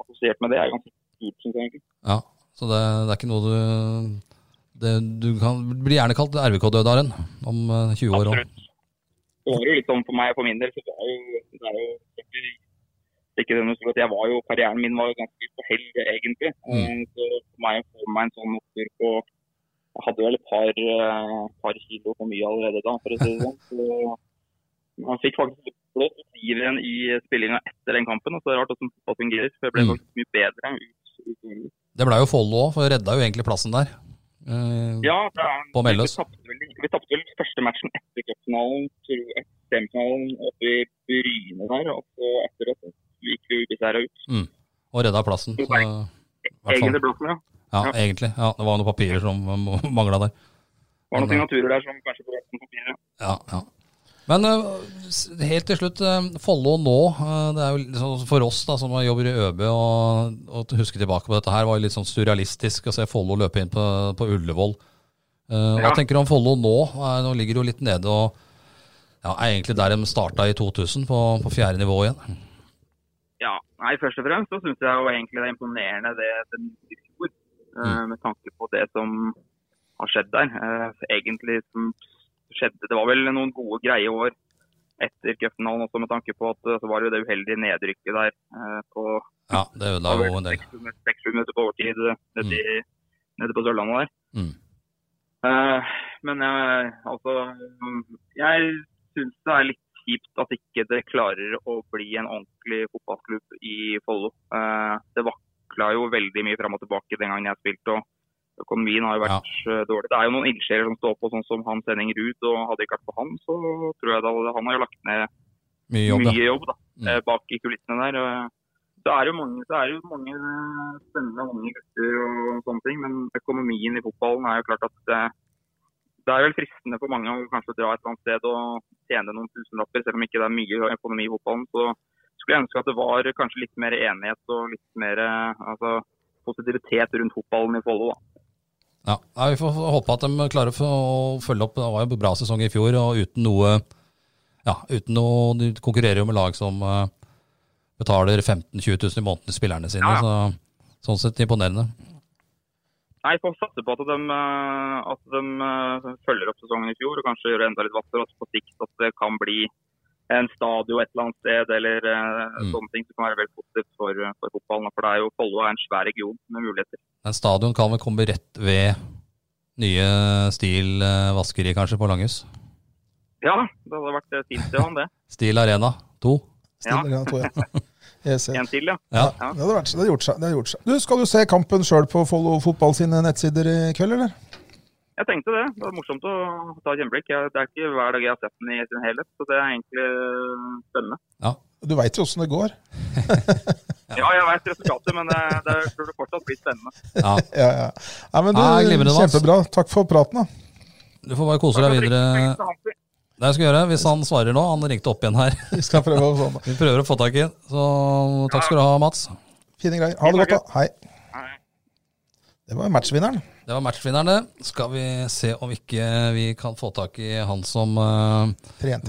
Assosiert med det er ganske kult, syns jeg egentlig. Ja, så det, det er ikke noe du det, Du kan blir gjerne kalt RVK-dødaren om eh, 20 år. Absolutt. Det var jo litt sånn for meg for min del. så det er jo, det er jo ikke- det noe at jeg var jo, Karrieren min var jo ganske på hell, egentlig. Mm. Eh, Så for meg å få meg en sånn opptur på Jeg hadde vel et par, eh, par kilo for mye allerede da, for å si det sånn. Så man fikk faktisk blåst livet i spillinga etter den kampen. og så er det rart hvordan fotball fungerer. for Jeg ble Mm. faktisk mye bedre ut, ut Det blei jo Follo òg, for redda jo egentlig plassen der. Eh, Ja, det er, På Melløs. Vi tapte vel, første matchen etter cupfinalen, semifinalen oppe i Bryne der. Og så etter det gikk vi ubeseira ut. Og redda plassen. Så. Egentlig plassen, ja. Ja, ja. egentlig. Ja, det var noen papirer som mangla der. Det var noen Men, signaturer der som kanskje på resten papiret. Ja, ja. Men eh, helt til slutt, eh, Follo nå. eh, det er jo liksom For oss da, som jobber i ØB og husker tilbake på dette her, var jo litt sånn surrealistisk å se Follo løpe inn på, på Ullevål. Ja. Hva tenker du om Follo nå? Nå ligger det jo litt nede og ja, er egentlig der de starta i 2000, på, på fjerde nivå igjen. Ja, nei, Først og fremst så syns jeg jo egentlig det er imponerende det de gjorde eh, Med tanke på det som har skjedd der. Egentlig som skjedde Det var vel noen gode, greie år etter cupfinalen også, med tanke på at eh, så var det jo det uheldige nedrykket der eh, på Ja, det ødela jo en del. seks-sju minutter på overtid eh, nede, i- nede på Sørlandet der. Mm. Uh, men jeg, altså Jeg syns det er litt kjipt at ikke det klarer å bli en ordentlig fotballklubb i Follo. Uh, det vakla jo veldig mye fram og tilbake den gangen jeg spilte. og Økonomien har jo vært ja. dårlig. Det er jo noen ildsjeler som står på, sånn som Hans Henning Ruud. og Hadde det ikke vært for han, så tror jeg da han har jo lagt ned Mye jobb, mye jobb da, Mm. eh, bak i kulissene der. Eh, Det er jo mange, det er jo mange eh, spennende unge gutter og sånne ting, men økonomien i fotballen er jo klart at det, det er vel fristende for mange å kanskje dra et eller annet sted og tjene noen tusenlapper, selv om ikke det er mye økonomi i fotballen. Så, skulle jeg ønske at det var kanskje litt mer enighet og litt mer eh, altså, positivitet rundt fotballen i Follo. Ja, Vi får håpe at de klarer å følge opp. Det var jo en bra sesong i fjor, og uten noe ja, uten noe, De konkurrerer jo med lag som uh, betaler 15 000-20 000 i måneden til spillerne sine. Ja, ja. så Sånn sett imponerende. Nei, Får satse på at de, eh, at de eh, følger opp sesongen i fjor og kanskje gjør det enda litt vassere. Og på sikt at det kan bli en stadion et eller annet sted eller eh, Mm. sånne ting som kan være veldig positivt for, for fotballen. For det er jo Follo er en svær region med muligheter. En stadion kan vel komme rett ved nye Stil eh, vaskeri, kanskje, på Langhus. Ja, det hadde vært eh, fint det, det. Stil Arena 2. Ja. Arena 2, ja. En til, ja. Ja. Ja, det hadde vært, det hadde gjort seg. Det hadde gjort seg. Du, Skal du se kampen sjøl på Follo fotball sine nettsider i kveld, eller? Jeg tenkte det. Det var morsomt å ta et innblikk. Det er ikke hver dag jeg har sett den i sin helhet, så det er egentlig spennende. spennende. Du veit jo åssen det går. Ja, jeg vet resultatet, men det, det burde fortsatt bli spennende. Ja. Ja, ja. Nei, men du, Ja, glimrende, Kjempebra. Takk for praten, da. Du får bare kose deg videre. Det jeg skal gjøre, hvis han svarer nå. Han ringte opp igjen her. Vi skal prøve å få Vi prøver å få tak i ham. Så takk skal du ha, Mats. Fine greier. Ha det godt, da. Hei. Det var matchvinneren. Det var matchvinneren, det. Skal vi se om ikke vi kan få tak i han som uh,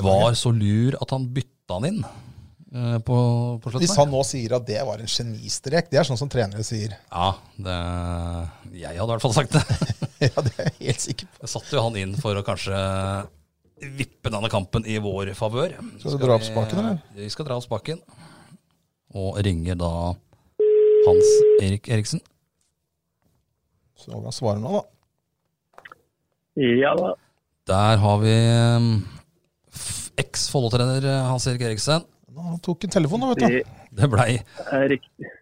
var så lur at han bytta han inn eh, på, på Hvis han nå sier at det var en genistrek, det er sånn som trenere sier. Ja, det, jeg hadde i hvert fall sagt det. ja, det er jeg helt sikker på. Jeg satte jo han inn for å kanskje vippe denne kampen i vår favør. Skal du dra opp spaken, eller? Vi skal dra opp spaken. Og ringer da Hans Erik Eriksen. Så hva svarer nå, da? Ja da. Der har vi um, eks-Follo-trener eh, Hans Erik Eriksen. Nå tok han telefonen, da, vet du. Det Det blei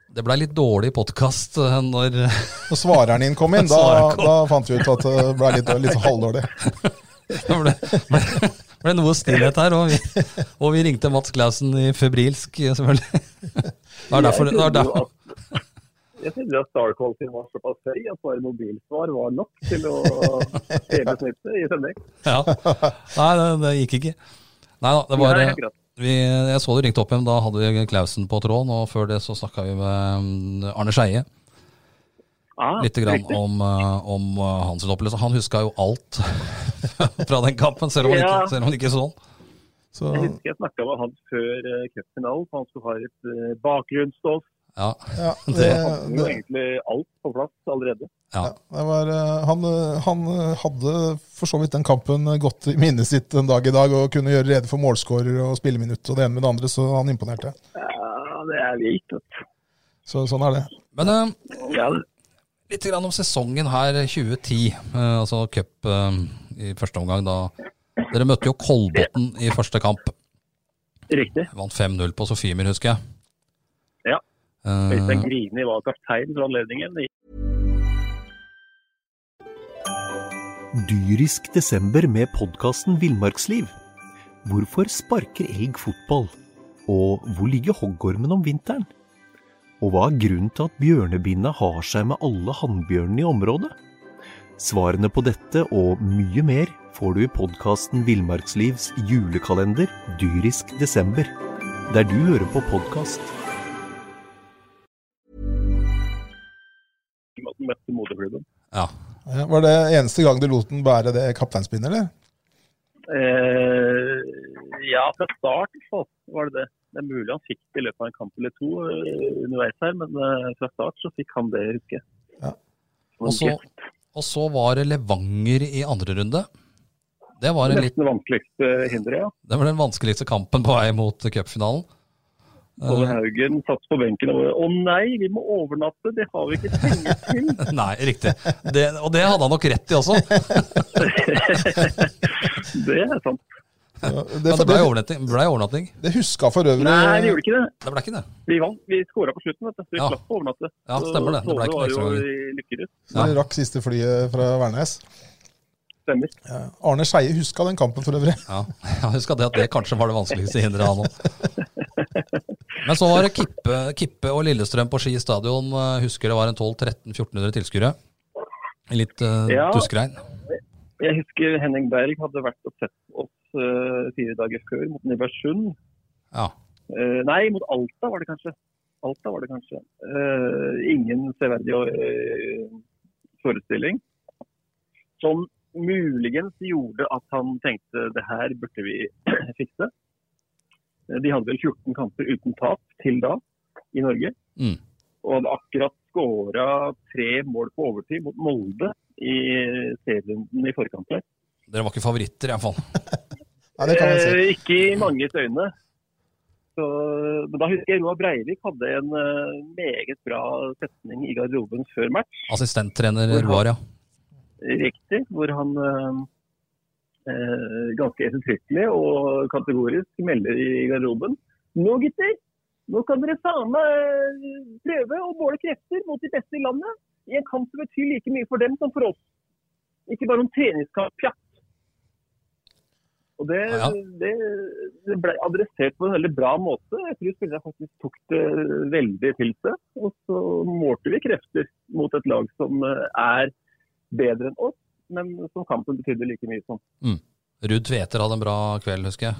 det ble litt dårlig podkast når Når svareren din kom inn, da, kom. da fant vi ut at det ble litt, litt halvdårlig. det ble, ble, ble noe stillhet her. Og vi, og vi ringte Mats Clausen i febrilsk, selvfølgelig. Det var derfor, det var derfor. Jeg trodde at star-kvaliteten var såpass høy at bare mobilsvar var nok til å hele snittet i sending. Ja. Nei, det, det gikk ikke. Nei da, det var Nei, vi, Jeg så du ringte opp igjen, da hadde vi Klausen på tråden. Og før det så snakka vi med mm, Arne Skeie Ah, litt grann riktig. om, eh, om eh, hans opplevelse. Han huska jo alt fra den kampen, selv om han Ja. ikke, selv om han ikke så den. Så Jeg husker jeg snakka med han før uh, cupfinalen, for han skulle ha et uh, bakgrunnsstoff. Ja, ja, det, hadde jo egentlig alt på plass allerede. ja. ja, det var, eh, han, eh, han eh, hadde for så vidt den kampen godt i minnet sitt en dag i dag, og kunne gjøre rede for målskårer og spilleminutt og det ene med det andre, så han imponerte. Ja, det er vilt. Så sånn er det. Men uh, Ja, litt grann om sesongen her 2010, uh, altså cup uh, i første omgang. da Dere møtte jo Kolbotn i første kamp. riktig. Vant 5-0 på Sofiemyr, husker jeg. Ja. Eh, Øystein Grini var kaptein for anledningen. Dyrisk desember med podkasten Villmarksliv. Hvorfor sparker elg fotball? Og hvor ligger hoggormen om vinteren? Og hva er grunnen til at bjørnebinna har seg med alle hannbjørnene i området? Svarene på dette og mye mer får du i podkasten Villmarkslivs julekalender Dyrisk desember, der du hører på podkast. Møtte moderklubben. ja. Ja, var det eneste gang du lot den bære det kapteinspinnet, eller? Eh, ja, fra start så var det det. Det er mulig han fikk det i løpet av en kamp eller to eh, underveis her, men eh, fra start så fikk han det, husker jeg. Ja. Og så- Og så var det Levanger i andre runde. Det var, det litt, Nesten det vanskeligste hinderet, ja. det var den vanskeligste kampen på vei mot cupfinalen. Tove Eh, Haugen satt på benken og bare Å nei, vi må overnatte, det har vi ikke penger til. nei, riktig. Det, og det hadde han nok rett i også. det er sant. Ja, Men det, det ble det, overnatting. Ble overnatting. det huska for øvrig Nei, det gjorde ikke det. Det ble ikke det. Vi vant. Vi skåra på slutten, vet du. Så vi Ja. slapp å overnatte. Ja, stemmer det. Det ble Så ikke noe ekstra lykkerus. Vi rakk siste flyet fra Værnes. Stemmer. Ja. Arne Skeie huska den kampen for øvrig. Ja, jeg husker det at det kanskje var det vanskeligste hinderet han òg. Men så var det Kippe, Kippe og Lillestrøm på Ski stadion. Husker det var en 1200-1300-1400 tilskuere. I litt uh, Ja. duskregn. Jeg husker Henning Berg hadde vært og sett oss uh, fire dager før mot Nybergsund. Ja. Uh, nei, mot Alta var det kanskje. Alta var det kanskje. Uh, ingen severdig eh, forestilling. Som muligens gjorde at han tenkte det her burde vi fikse. Eh, De hadde vel 14 kamper uten tap til da i Norge. Mm. Og hadde akkurat skåra tre mål på overtid mot Molde i serierunden i forkant der. Dere var ikke favoritter, iallfall. Ja, det kan man si. Eh, ikke i manges øyne. Så, men da husker jeg Roar Breivik hadde en eh, meget bra setning i garderoben før match. Assistenttrener Roar, ja. Riktig. Hvor han eh, ganske ettertrykkelig og kategorisk melder i garderoben. Nå gutter, nå kan dere faen meg eh, prøve å måle krefter mot de beste i landet. I en kamp som betyr like mye for dem som for oss. Ikke bare noen treningskamp, pjatt. Og det, Ja. det, det ble adressert på en veldig bra måte. Jeg tror spillerne faktisk tok det veldig til seg. Og så målte vi krefter mot et lag som eh, er bedre enn oss, men som kampen betydde like mye som. Ruud Tveter hadde en bra kveld, husker jeg.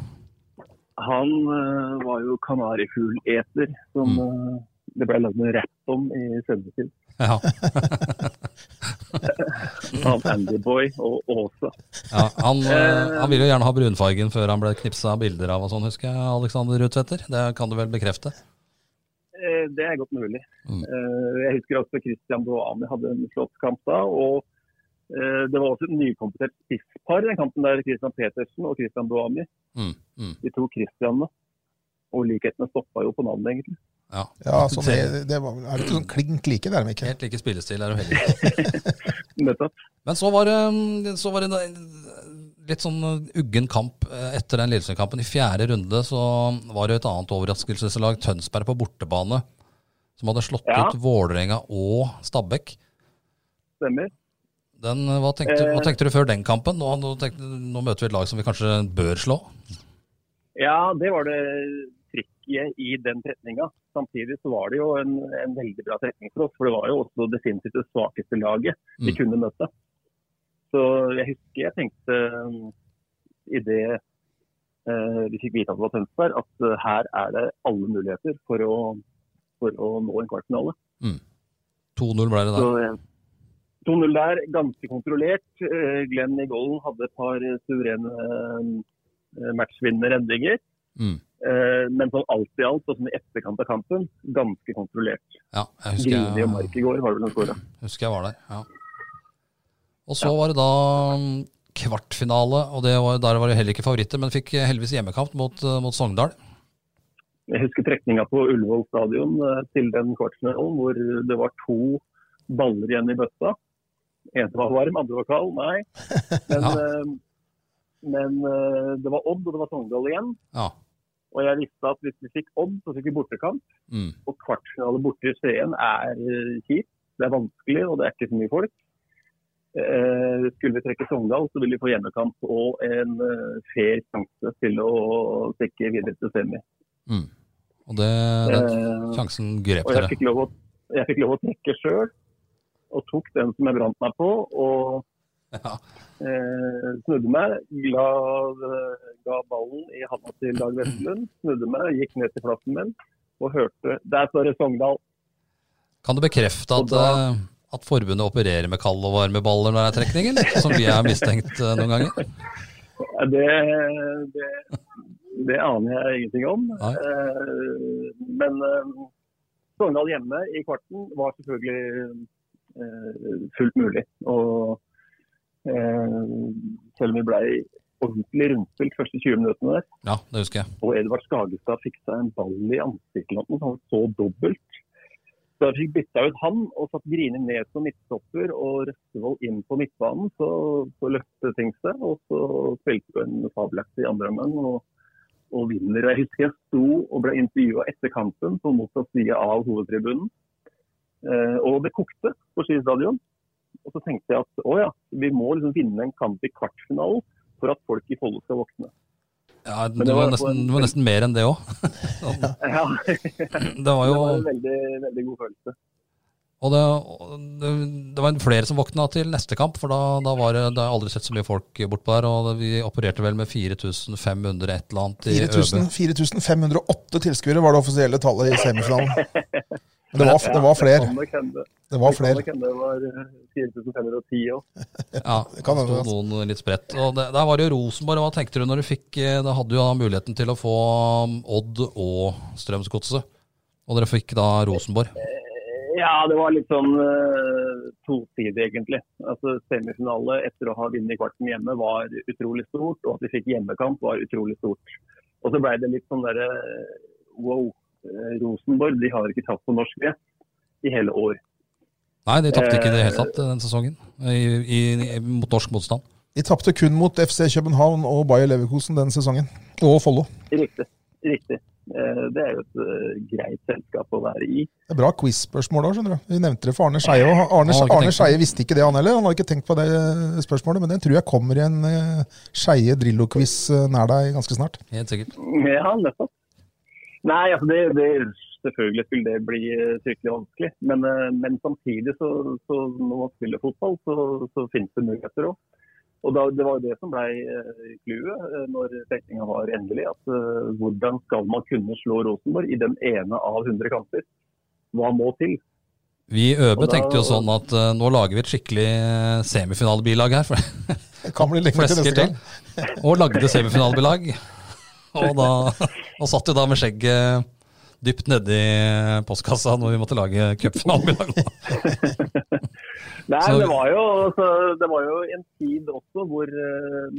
Han uh, var jo kanarifugleter, som Mm. uh, det ble lagd en rapp om i sendetid. Ja. Han Andyboy og Åsa. Ja, han, uh, han ville jo gjerne ha brunfargen før han ble knipsa bilder av og sånn, husker jeg, Alexander Ruud Tveter. Det kan du vel bekrefte? Det er godt mulig. Mm. Jeg husker også Christian Boani hadde en flott kamp da. og Det var også et nykompetert spisspar i den kampen der, Christian Petersen og Christian Boami. Mm, mm, De to Christianene. Og likhetene stoppa jo på navnet, egentlig. ja. Ja, så det, det var, er det ikke sånn klink like der, Mikkel? Helt like spillestil er jo heller ikke. Nettopp. Men så var det, så var det en litt sånn uggen kamp eh, etter den Lillesund-kampen. I fjerde runde så var det et annet overraskelseslag, Tønsberg på bortebane, som hadde slått Ja. ut Vålerenga og Stabæk. Stemmer. Den, eh, hva, tenkte, hva Eh. tenkte du før den kampen? Nå, nå, tenkte, nå møter vi et lag som vi kanskje bør slå. Ja, det var det trikket i den trekninga. Samtidig så var det jo en, en veldig bra trekning for oss. For det var jo også definitivt det svakeste laget vi Mm. kunne møte. Så jeg husker jeg tenkte um, i det eh, vi fikk vite at det var Tønsberg, at her er det alle muligheter for å, for å nå en kvartfinale. 2-0 ble det der. eh, 2-0 der, ganske kontrollert. Eh, Glenn i golden hadde et par eh, suverene matchvinnende redninger. Mm. Eh, Men sånn alt i alt, og sånn i etterkant av kampen, ganske kontrollert. Ja, jeg husker Grini og Mark i går var det vel som skåra. husker jeg var der. Ja. Og så var det da mm, kvartfinale, og det var, der var det heller ikke favoritter, men fikk heldigvis hjemmekamp mot, eh, mot Sogndal. Jeg husker trekninga på Ullevål stadion eh, til den kvartfinalen hvor det var to baller igjen i bøtta. En var varm, andre var kald. Nei. Men, Ja. eh, men eh, det var Odd og det var Sogndal igjen. Ja. Og jeg visste at hvis vi fikk Odd, så fikk vi bortekamp. Mm. Og kvartfinale borte i Skien er eh, kjipt. Det er vanskelig, og det er ikke så mye folk. Eh, skulle vi trekke Sogndal, så ville vi få hjemmekamp og en fair sjanse til å stikke videre til semi. Mm. Og det, den Eh, sjansen grep og jeg dere. fikk lov å, jeg fikk lov å trekke sjøl, og tok den som jeg brant meg på. Og Ja. eh, snudde meg, la, ga ballen i handa til Dag Vestlund. Snudde meg, gikk ned til plassen min og hørte Der står det Sogndal. Kan du bekrefte at, da- eh, at forbundet opererer med kald og varme baller når det er trekning, eller? Som vi har mistenkt eh, noen ganger? Det, det, det aner jeg ingenting om. Eh, men eh, Sogndal hjemme i kvarten var selvfølgelig fullt mulig. Og eh, selv om vi ble ordentlig rundspilt første 20 minuttene der, Ja, det husker jeg. og Edvard Skagestad fikk seg en ball i ansiktet han så dobbelt. Så jeg fikk bytta ut han og satt Grini ned som midtstopper og Røstevold inn på midtbanen. Så, så løftet ting seg, og så spilte vi en fabelaktig andre omgang og, og vinner. Jeg husker jeg sto og ble intervjua etter kampen på motsatt side av hovedtribunen. Eh, og det kokte på Ski stadion. Og så tenkte jeg at å ja, vi må liksom vinne en kamp i kvartfinalen for at folk i Follo skal våkne. Ja, det det var var nesten, det var nesten mer enn det òg. Ja, Det var jo det var en veldig, veldig god følelse. Og det, det, var flere som våkna til neste kamp, for da, da var det, det har jeg aldri sett så mye folk bortpå der. Og vi opererte vel med 4500 et eller annet i 4000 4508 tilskuere var det offisielle tallet i semifinalen. Det var, det var flere. Det var det kan flere. hende det var eh, 4510 òg. Ja, Det kan hende, noen litt spredt. Og det, der var det jo Rosenborg. Hva tenkte du når du fikk eh, Da hadde du jo da muligheten til å få um, Odd og Strømsgodset. Og dere fikk da Rosenborg. Ja, det var litt sånn uh, tosidig, egentlig. Altså, Semifinale etter å ha vunnet kvarten hjemme var utrolig stort, og at vi fikk hjemmekamp var utrolig stort. Og så ble det litt sånn derre wow. Eh, Rosenborg de har ikke tapt på norsk gress i hele år. Nei, de tapte ikke i det hele tatt eh, den sesongen. I, i, mot norsk motstand. De tapte kun mot FC København og Bayer Leverkosen den sesongen. Og Follo. Riktig. Riktig. Eh, Det er jo et eh, greit selskap å være i. Det er bra quiz-spørsmål òg, skjønner du. Vi nevnte det for Arne Skeie. Arne, har Arne Skeie visste ikke det, han heller. Han hadde ikke tenkt på det spørsmålet, men det tror jeg kommer i en Skeie Drillo-quiz eh, nær deg ganske snart. Helt sikkert. Ja, nettopp. Nei, altså det, det, selvfølgelig skulle det bli eh, fryktelig vanskelig. Men, eh, men samtidig, så, så når man spiller fotball, så, så finnes det muligheter òg. Og da, Det var jo det som ble eh, clouet når trekninga var endelig. at uh, Hvordan skal man kunne slå Rosenborg i den ene av 100 kamper? Hva må til? Vi i Øbe da- tenkte jo sånn at uh, nå lager vi et skikkelig semifinalebilag her. For Det kan bli lenge til neste gang. Og lagde semifinalebilag. Og, da, og satt jo da med skjegget dypt nedi postkassa når vi måtte lage cupfinalebilag. Nei, det var, jo, altså, det var jo en tid også hvor uh,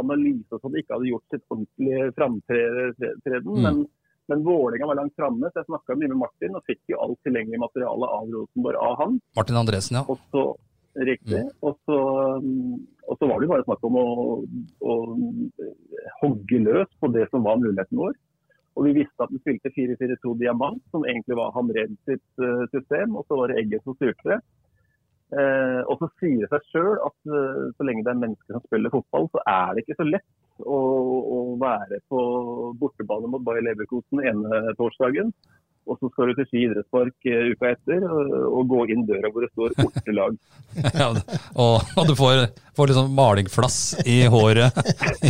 analyse og sånn ikke hadde gjort sitt ordentlige framtreden. Mm. Men, men Vålerenga var langt framme, så jeg snakka mye med Martin og fikk jo alt tilgjengelig materiale av Rosenborg av han. Martin Andresen, ja. Og så, riktig, Mm. og, så, mm, og så var det bare snakk om å, å hogge løs på det som var muligheten vår. Og vi visste at vi spilte 4-4-2 diamant, som egentlig var Hamred sitt eh, system. Og så var det Egget som styrte det. Eh, og så sier det seg sjøl at uh, så lenge det er mennesker som spiller fotball, så er det ikke så lett å, å være på bortebane mot Bayer Leverkosen ene torsdagen. Og så skal du til Ski idrettspark eh, uka etter og, gå inn døra hvor det står ortelag. ja og, og du får, får liksom malingflass i håret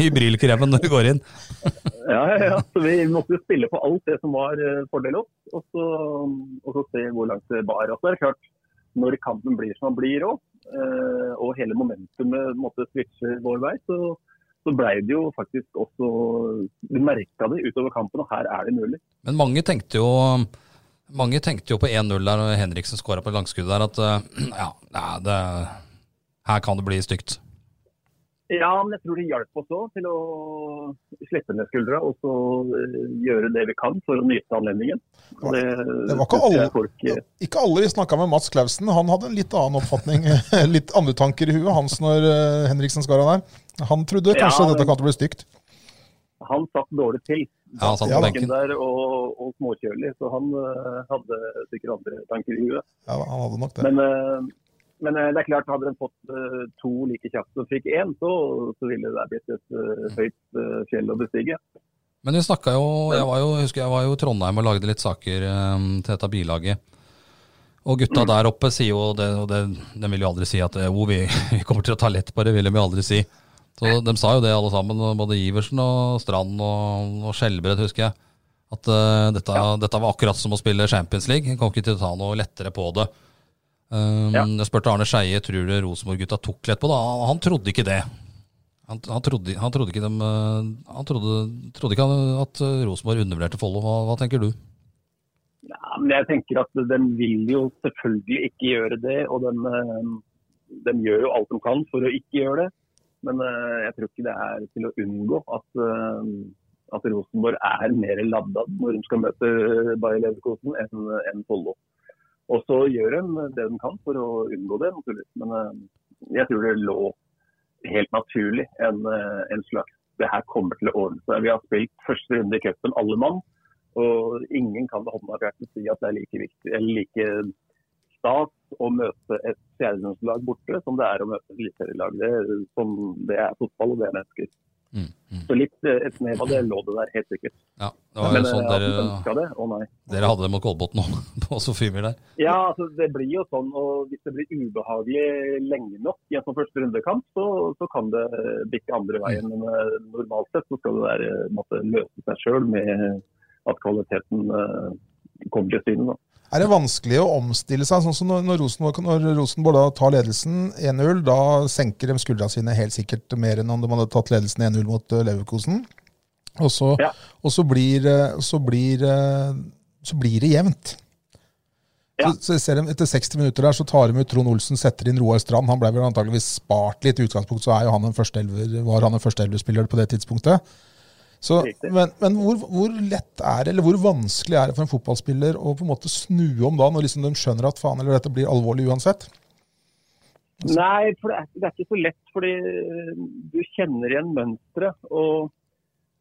i brylkremen når du går inn. Ja, ja, ja. Så vi måtte jo spille på alt det som var eh, fordel oss, og så, og så se hvor langt det bar. Og så er det klart, når kampen blir som den blir òg, og hele momentumet måtte switche vår vei, så, så blei det jo faktisk også Du merka det utover kampen, og her er det mulig. Men mange tenkte jo mange tenkte jo på 1-0 der og Henriksen skåra på langskuddet der at eh, ja, det, her kan det bli stygt. Ja, men jeg tror det hjalp oss òg til å slippe ned skuldra og så eh, gjøre det vi kan for å nyte anledningen. Det, Det var ikke alle- folk, eh, Ikke alle vi snakka med Mats Klausen. Han hadde en litt annen oppfatning, litt andre tanker i huet hans når Henriksen skåra der. Han trodde kanskje Ja, dette kom til å bli stygt. Han satt dårlig til. Ja, han satt Ja, på benken. der og, og småkjølig, så han uh, hadde sikkert andre tanker i huet. Ja, han hadde nok det. Men, uh, men uh, det er klart, hadde de fått to like kjapt som fikk én, så, så ville det blitt et høyt fjell å bestige. Men vi snakka jo Jeg var jo, husker jeg var jo i Trondheim og lagde litt saker til dette bilaget. Og gutta der oppe sier jo det, og det, de vil jo aldri si at oh, vi, vi kommer til å ta lett på det, vil de jo aldri si. Så De sa jo det alle sammen, både Iversen og Strand og, og Skjelbred, husker jeg. At uh, dette, dette var akkurat som å spille Champions League. Jeg kom ikke til å ta noe lettere på det. Um, Ja. Jeg spurte Arne Skeie tror du Rosenborg-gutta tok lett på det. Han, han trodde ikke det. Han, han, trodde, han trodde ikke dem, eh, Han trodde, trodde ikke at Rosenborg undervurderte Follo. Hva, hva tenker du? Ja, men jeg tenker at de vil jo selvfølgelig ikke gjøre det, og de, eh, de gjør jo alt de kan for å ikke gjøre det. Men eh, jeg tror ikke det er til å unngå at, eh, at Rosenborg er mer ladda når de skal møte Bayer Leverkosen enn en Follo. Og så gjør de det de kan for å unngå det, naturligvis. Men eh, jeg tror det lå helt naturlig en, eh, en slags Det her kommer til å ordne seg. Vi har spilt første runde i cupen alle mann. Og ingen kan med hånda på hjertet si at det er like viktig eller like stas å møte et fjerdedivisjonslag borte som det er å møte et eliteserielag. Det, sånn- det er fotball, og det er mennesker. Mm, mm. Så litt eh, et snev av det lå det der, helt sikkert. Ja, Det var Men jo sånn eh, dere, det, å nei. dere hadde det mot Kolbotn òg, på Sofiemyr der. Ja, altså det blir jo sånn, og hvis det blir ubehagelig lenge nok i en sånn første rundekamp, så, så kan det bikke andre veien. Men eh, normalt sett så skal det der måtte løse seg sjøl med at kvaliteten uh, kommer til syne. Er det vanskelig å omstille seg? sånn som Når, Rosenborg, når Rosenborg da tar ledelsen 1-0, da senker de skuldrene sine helt sikkert mer enn om de hadde tatt ledelsen 1-0 mot eh, Leverkosen. Og så, Ja. og så, blir, eh, så, blir, eh, så blir det jevnt. Ja. Så, ser de, Etter 60 minutter der så tar de ut Trond Olsen, setter inn Roar Strand. Han ble vel antageligvis spart litt i utgangspunktet, så er jo han en førsteelverspiller på det tidspunktet. Så, men men hvor, hvor lett er det, eller hvor vanskelig er det for en fotballspiller å på en måte snu om da, når liksom de skjønner at faen eller dette blir alvorlig uansett? Nei, for det er, det er ikke så lett, fordi eh, du kjenner igjen mønsteret. Og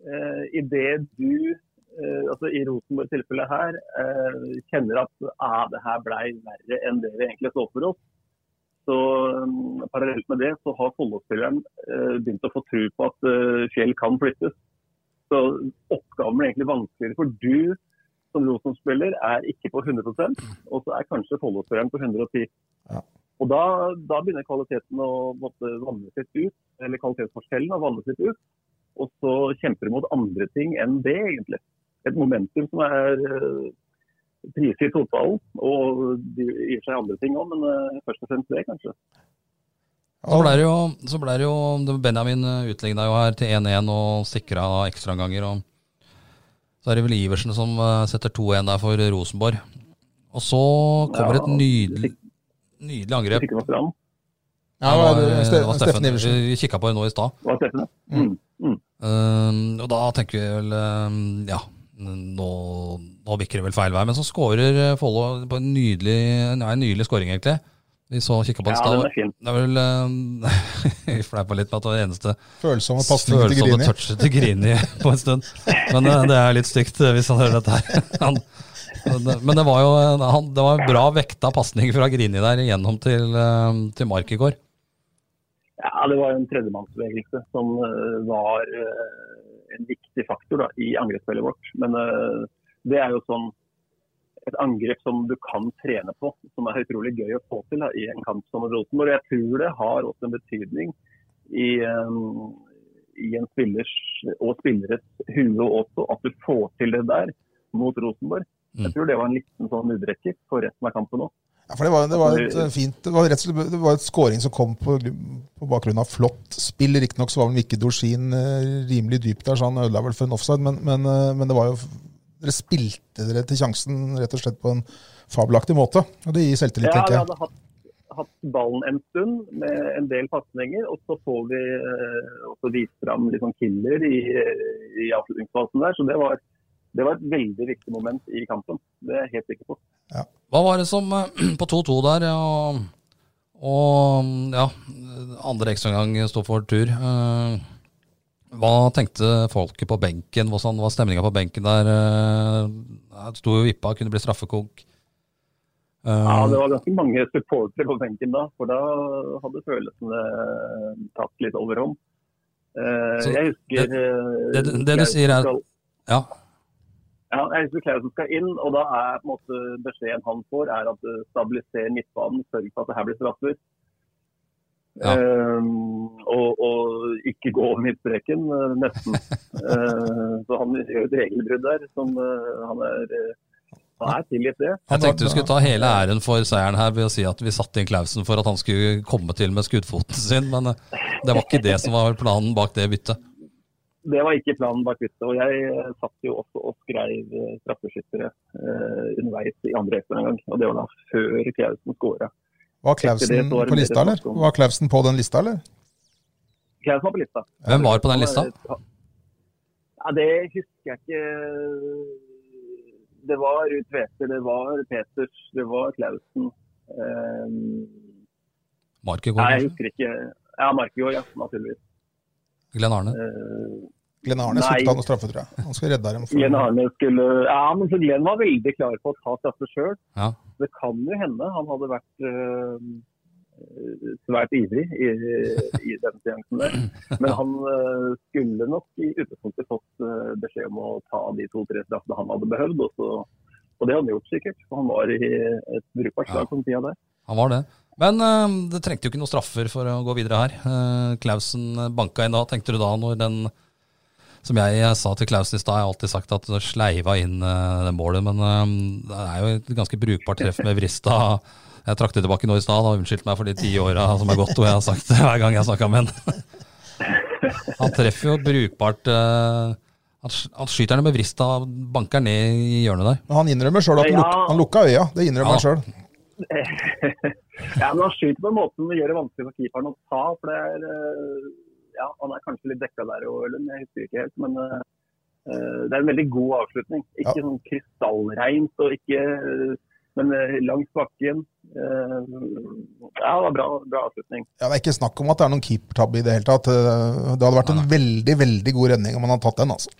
eh, idet du, eh, altså i Rosenborg-tilfellet her, eh, kjenner at ah, det her blei verre enn det vi egentlig så for oss, så um, parallelt med det så har Follo-spilleren eh, begynt å få tro på at eh, fjell kan flyttes. Så oppgaven blir egentlig vanskeligere, for du som Rosenborg-spiller er ikke på 100% og så er kanskje Follo-spilleren på 110 og da, da begynner kvaliteten å måtte vannes litt ut, eller kvalitetsforskjellen å vannes litt ut. Og så kjemper du mot andre ting enn det, egentlig. Et momentum som er uh, prisgitt fotballen. Og de gir seg andre ting òg, men eh, først og fremst det, kanskje. Så ble det jo, så ble det jo Benjamin utligna jo her til 1-1 og sikra ekstraomganger. Så er det vel Iversen som eh, setter 2-1 der for Rosenborg. Og så kommer Ja, et nydelig, nydelig angrep. Ja, Det var, det var Steffen Iversen. Vi kikka på det nå i stad. Mm. Mm. Uh, og da tenker vi vel uh, Ja, nå, nå bikker det vel feil vei. Men så skårer uh, Follo på en nydelig, ja, en nydelig skåring, egentlig. Vi så kikka på en i Ja, stad. den. Det er vel Vi Vi fleipa litt med at det var det eneste Følsomme pasninger til følsomme Grini. touchet til Grini på en stund. Men uh, det er litt stygt uh, hvis han hører dette her. Han, men det var jo en- han, det var en bra vekta pasning fra Grini der igjennom til, uh, til Mark i går. Ja, det var en tredjemannsbevegelse som eh, var eh, en viktig faktor da, i angrepsspillet vårt. Men eh, det er jo sånn et angrep som du kan trene på, som er utrolig gøy å få til da, i en kamp som Rosenborg. Jeg tror det har også en betydning i, um, i en spillers og spilleres hue også, at du får til det der mot Rosenborg. Mm. Jeg tror det var en liten sånn muddrekker for resten av kampen òg. Ja, for det var, det var et fint Det var slett det var et scoring som kom på, på bakgrunn av flott spill. Riktignok så var vel Mikke Dorsin eh, rimelig dypt der, så han ødela vel for en offside, men, men, eh, men det var jo Dere spilte dere til sjansen rett og slett på en fabelaktig måte. Og det gir selvtillit, Ja, tenker jeg. hadde hatt, hatt ballen en stund med en del pasninger, og så får vi eh, også vist fram litt sånn killer i, i avslutningsfasen der. Så det var, det var et veldig viktig moment i kampen. Det er jeg helt sikker på. Hva var det som eh, på 2-2 der, og, og ja, andre ekstraomgang sto for tur. eh, Hva tenkte folket på benken? Hvordan var stemninga på benken der? Det Sto jo vippa, kunne bli straffekonk. Eh, Ja, Det var ganske mange supportere på benken da, for da hadde følelsene tatt litt overhånd. Eh, jeg husker det- det, det- det du sier er- Ja. Ja, jeg husker Klausen skal inn, og da er måte beskjeden han får er at stabiliser midtbanen, sørg for at det her blir straffer. Ja. Ehm, og, og ikke gå over midtstreken, uh, nesten. Eh, så han gjør et regelbrudd der som han er han er tilgitt det. Jeg tenkte du skulle ta hele æren for seieren her ved å si at vi satte inn Klausen for at han skulle komme til med skuddfoten sin, men eh, det var ikke det som var planen bak det byttet. Det var ikke planen bak byttet. Og jeg satt jo også og skrev straffeskyttere uh, underveis i andre ekstraomgang. Og det var da før Klausen skåra. Var Klausen på lista, eller? Var Klausen på den lista, eller? Klausen var på lista. Hvem var på den lista? Ja, Det husker jeg ikke. Det var Ruud Tveter, det var Peters, det var Klausen. Um, Markegård? nei, jeg husker ikke. Ja, Markegård, ja, naturligvis. Glenn Arne? Uh, Glenn Arne skulle ta noe straffe, tror jeg. Han skulle redde dem. for- Glenn Arne skulle Ja, men så Glenn var veldig klar på å ta straffe sjøl. Ja. Det kan jo hende han hadde vært uh, eh, svært ivrig i, i den seansen der. Men han eh, skulle nok i utgangspunktet fått eh, beskjed om å ta de to-tre straffene han hadde behøvd. Og, så, og det hadde han gjort sikkert, for han var i et brukbart slag på den tida der. Han var det. Men det trengte jo ikke noen straffer for å gå videre her. Uh, Klausen banka inn da. Tenkte du da når den Som jeg sa til Klaus i stad, jeg har alltid sagt at det sleiva inn uh, det målet, men uh, det er jo et ganske brukbart treff med vrista. Jeg trakk det tilbake nå i stad og unnskyldte meg for de ti åra som er gått, og jeg har sagt det hver gang jeg snakka med han. Han treffer jo brukbart han, han skyter den med vrista, banker ned i hjørnet der. Men han innrømmer sjøl at han, luk, han lukka øya. Det innrømmer Ja. han sjøl. ja, men han skyter på en måte som gjør det vanskelig for keeperen å ta. for det er, eh, ja, Han er kanskje litt dekka der òg, Ellen. Jeg husker ikke helt. Men eh, det er en veldig god avslutning. Ikke sånn krystallreint, og ikke, men eh, langs bakken. Ja, det var bra, bra avslutning. Ja, det er ikke snakk om at det er noen keepertabbe i det hele tatt. Det hadde vært en veldig, veldig god redning om han hadde tatt den, altså.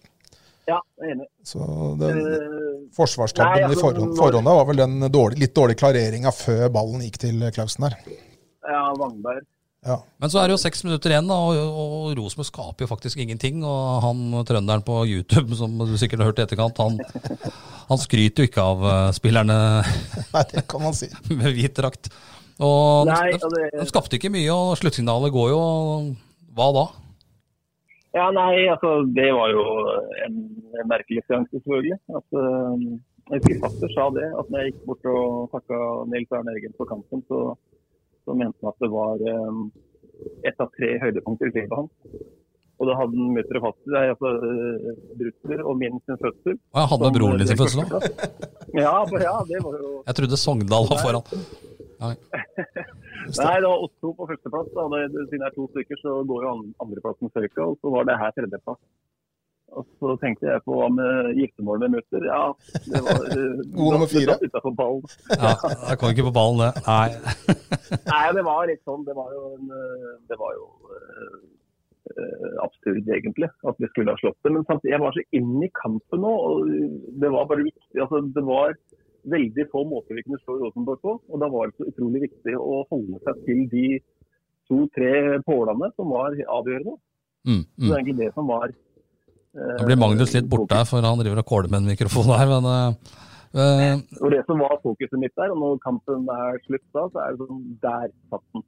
Ja, jeg er enig. Så den forsvarstabben altså, i forhånd, når- var vel den dårlig, litt dårlige klareringa før ballen gikk til Klausen der. ja, Wangberg. Ja. Men så er det jo seks minutter igjen, da, og, og Rosenborg skaper jo faktisk ingenting. Og han trønderen på YouTube, som du sikkert har hørt i etterkant, han, han skryter jo ikke av eh, spillerne Nei, det kan man si. med hvit drakt. Og Nei, de, skapte ikke mye, og sluttsignalet går jo Hva da? Ja, nei, altså det var jo en, en merkelig seanse, selvfølgelig. At, uh, jeg husker sa det, at når jeg gikk bort og takka Nils Arne Eggen for kampen, så, så mente han at det var um, ett av tre høydepunkter i livet hans. Og da hadde han og fatter, er altså brutter, Brutler og min sin fødsel. Og jeg hadde med broren din uh, sin fødsel òg. Ja, ja, det var jo Jeg trodde Sogndal var foran. Nei, det var oss to på førsteplass. da. Det, siden det er to stykker, så går jo andreplassen Sørka, og så var det her tredjeplass. Og så tenkte jeg på hva med giftermål med mutter. Ja, det var eh, God nummer fire. det satt ballen. Ja, jeg kom ikke på ballen, det. Nei. Nei, det var litt sånn. Det var jo, en, eh, det var jo eh, eh, absurd, egentlig, at vi skulle ha slått det. Men samtidig, jeg var så inn i kampen nå, og det var bare viktig. Altså, det var veldig få måter vi kunne slå Rosenborg på, og da var det så utrolig viktig å holde seg til de to-tre pålene som var avgjørende. Mm, Det var mm. egentlig det som var Nå blir Magnus litt borte her, for han driver og kåler med en mikrofon her. Men eh, eh, Og det som var fokuset mitt der, og når kampen er slutt da, så er det sånn Der satt den.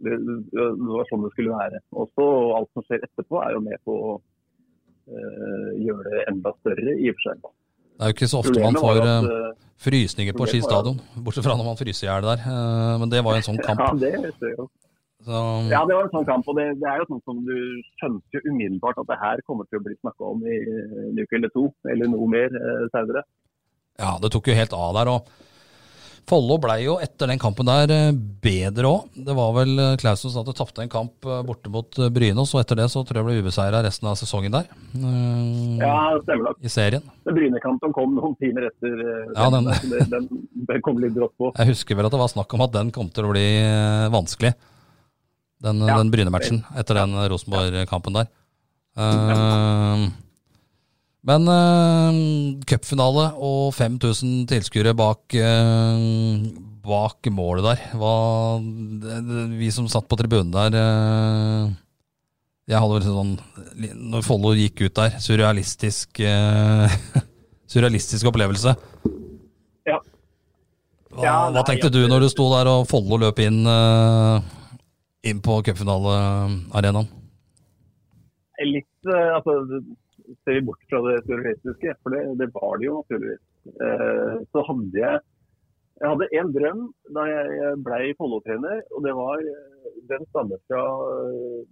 Det, det var sånn det skulle være. Og så alt som skjer etterpå, er jo med på å uh, gjøre det enda større, i og for seg. det er jo ikke så ofte man får eh, at, uh, frysninger på Ski stadion. Bortsett fra når man fryser i hjel der. Eh, men det var jo en sånn kamp. Ja, det ser jeg jo. Så, Ja, det var en sånn kamp, og det, det er jo sånn som du skjønte jo umiddelbart at det her kommer til å bli snakka om i en uke eller to, eller noe mer eh, senere. ja, det tok jo helt av der. og Follo ble jo etter den kampen der eh, bedre òg. Det var vel eh, Klausen som det tapte en kamp eh, borte mot Brynås, og etter det så tror jeg ble ubeseira resten av sesongen der. eh, Ja, det stemmer nok. I serien. Brynekampen kom noen timer etter. Ja, den- den, den kom litt brått på. Jeg husker vel at det var snakk om at den kom til å bli vanskelig. Den, Ja. den Bryne-matchen etter den Rosenborg-kampen der. Uh, men uh, cupfinale og 5000 tilskuere bak, uh, bak målet der. Hva, det, det, vi som satt på tribunen der uh, Jeg hadde vel sånn Når Follo gikk ut der, surrealistisk eh, Surrealistisk opplevelse. Ja. Hva, hva tenkte du når du sto der og Follo løp inn, eh, inn på cupfinalearenaen? Litt, eh, altså, Ser vi bort fra det surrealistiske, for det, det var det jo naturligvis, eh, så hadde jeg jeg hadde en drøm da jeg ble Follo-trener, og det var eh, den stammer fra eh,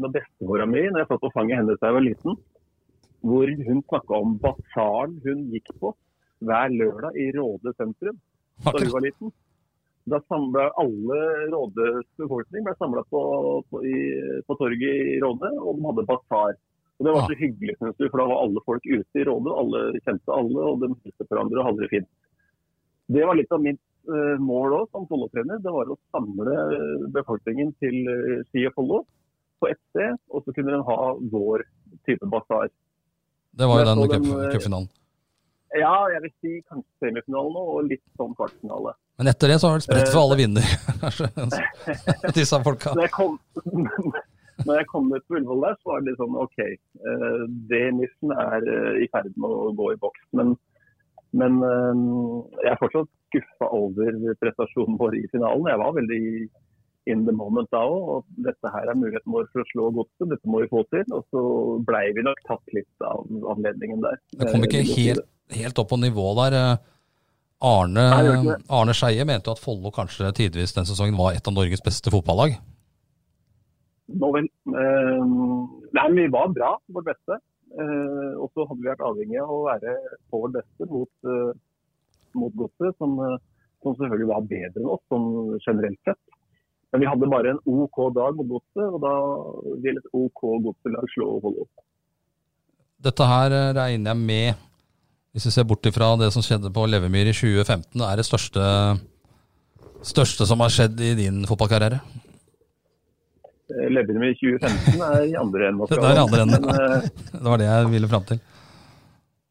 når bestemora mi, når jeg satt på fanget hennes da jeg var liten, hvor hun snakka om basaren hun gikk på hver lørdag i Råde sentrum da hun var liten. Da samla alle Rådes befolkning ble samla på, på, på torget i Råde, og de hadde basar. Og Det var så hyggelig, synes du, for da var alle folk ute i Råde. Alle kjente alle, og de hilste hverandre og hadde det fint. Det var litt av mitt uh, mål òg som Follo-trener. Det var å samle befolkningen til uh, Ski og Follo på ett sted, og så kunne de ha vår type basar. Det var jo den, eh, cupfinalen. Ja, jeg vil si kanskje semifinalen og litt sånn kvartfinale. Men etter det så har det spredt for alle vinder, kanskje. Disse folka. Når jeg kom, når jeg kom ut på Ullevål der, så var det litt sånn OK, eh, det nissen er eh, i ferd med å gå i boks. Men, men eh, jeg er fortsatt skuffa over prestasjonen vår i finalen. Jeg var veldig in the moment da òg. Og dette her er muligheten vår for å slå godset. Dette må vi få til. Og så blei vi nok tatt litt av anledningen der. Det kom ikke helt, helt opp på nivå der. Arne, Arne Skeie mente at Follo kanskje tidvis den sesongen var et av Norges beste fotballag? Nå vel. Eh, nei, men vi var bra, vårt beste. Eh, og så hadde vi vært avhengig av å være på vårt beste mot, eh, mot godset, som, eh, som, selvfølgelig var bedre enn oss sånn generelt sett. Men vi hadde bare en OK dag mot godset, og da vil et OK godselag slå Follo. Dette her eh, regner jeg med hvis vi ser bort ifra det som skjedde på Levemyr i 2015, er det største, største som har skjedd i din fotballkarriere? Eh, Levemyr i 2015 er i andre enden Det er i andre enden. det var det jeg ville fram til.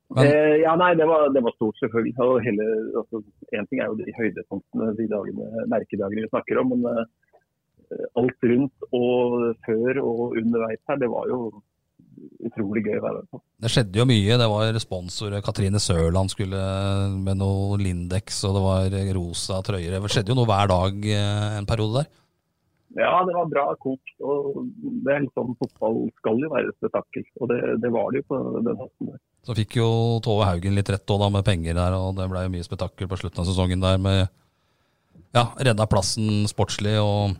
Men, eh, ja, nei, det var, det var, stort, selvfølgelig. Og hele, altså, en ting er jo de høydepunktene, de dagene, merkedagene vi snakker om. Men uh, alt rundt og før og underveis her, det var jo utrolig gøy å være med på. Det skjedde jo mye. Det var sponsorer. Katrine Sørland skulle med noe Lindex, og det var rosa trøyer. Det skjedde jo noe hver dag eh, en periode der. Ja, det var bra kok. og det er liksom, Fotball skal jo være et spetakkel, og det, det, var det jo på den måten der. Så fikk jo Tove Haugen litt rett da, med penger der, og det ble jo mye spetakkel på slutten av sesongen der med ja, redda plassen sportslig. og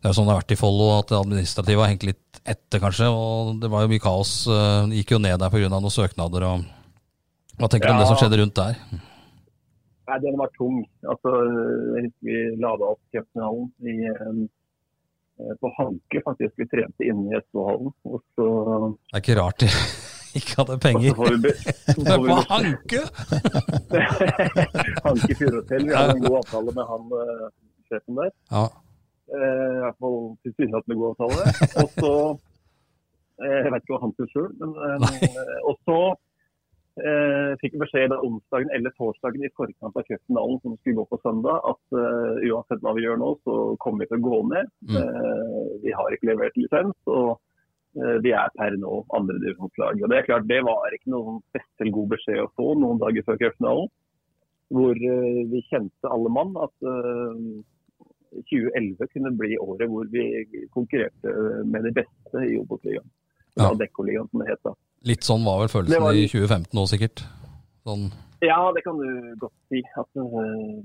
det er jo sånn det har vært i Follo, at det administrative har hengt litt etter, kanskje. Og det var jo mye kaos. Eh, det gikk jo ned der pga. noen søknader. og Hva tenker du ja. om det som skjedde rundt der? Nei, Den var tung. Altså, jeg husker vi lada opp cupfinalen eh, på Hanke, faktisk. Vi trente inne i Østfoldhallen. Så... Det er ikke rart de ikke hadde penger. På Hanke! Hanke Furusel. Vi hadde en god avtale med han uh, sjefen der. Ja. Eh, I hvert fall tilsynelatende god avtale. Og så eh, Jeg vet ikke hva han tror sjøl, men eh, Og så eh, fikk beskjed onsdagen eller torsdagen i forkant av cupfinalen som skulle gå på søndag, at uh, uansett hva vi gjør nå, så kommer vi til å gå ned. Mm. Uh, vi har ikke levert lisens. og uh, vi er per nå andredivisjonslag. Det er klart, det var ikke noen spesielt god beskjed å få noen dager før cupfinalen. Hvor vi kjente alle mann at 2011 kunne bli året hvor vi konkurrerte med de beste i Obos-ligaen. Ja. Dekkoligaen, som det het da. Litt sånn var vel følelsen var... i 2015 nå, sikkert? Sånn. Ja, det kan du godt si. At uh,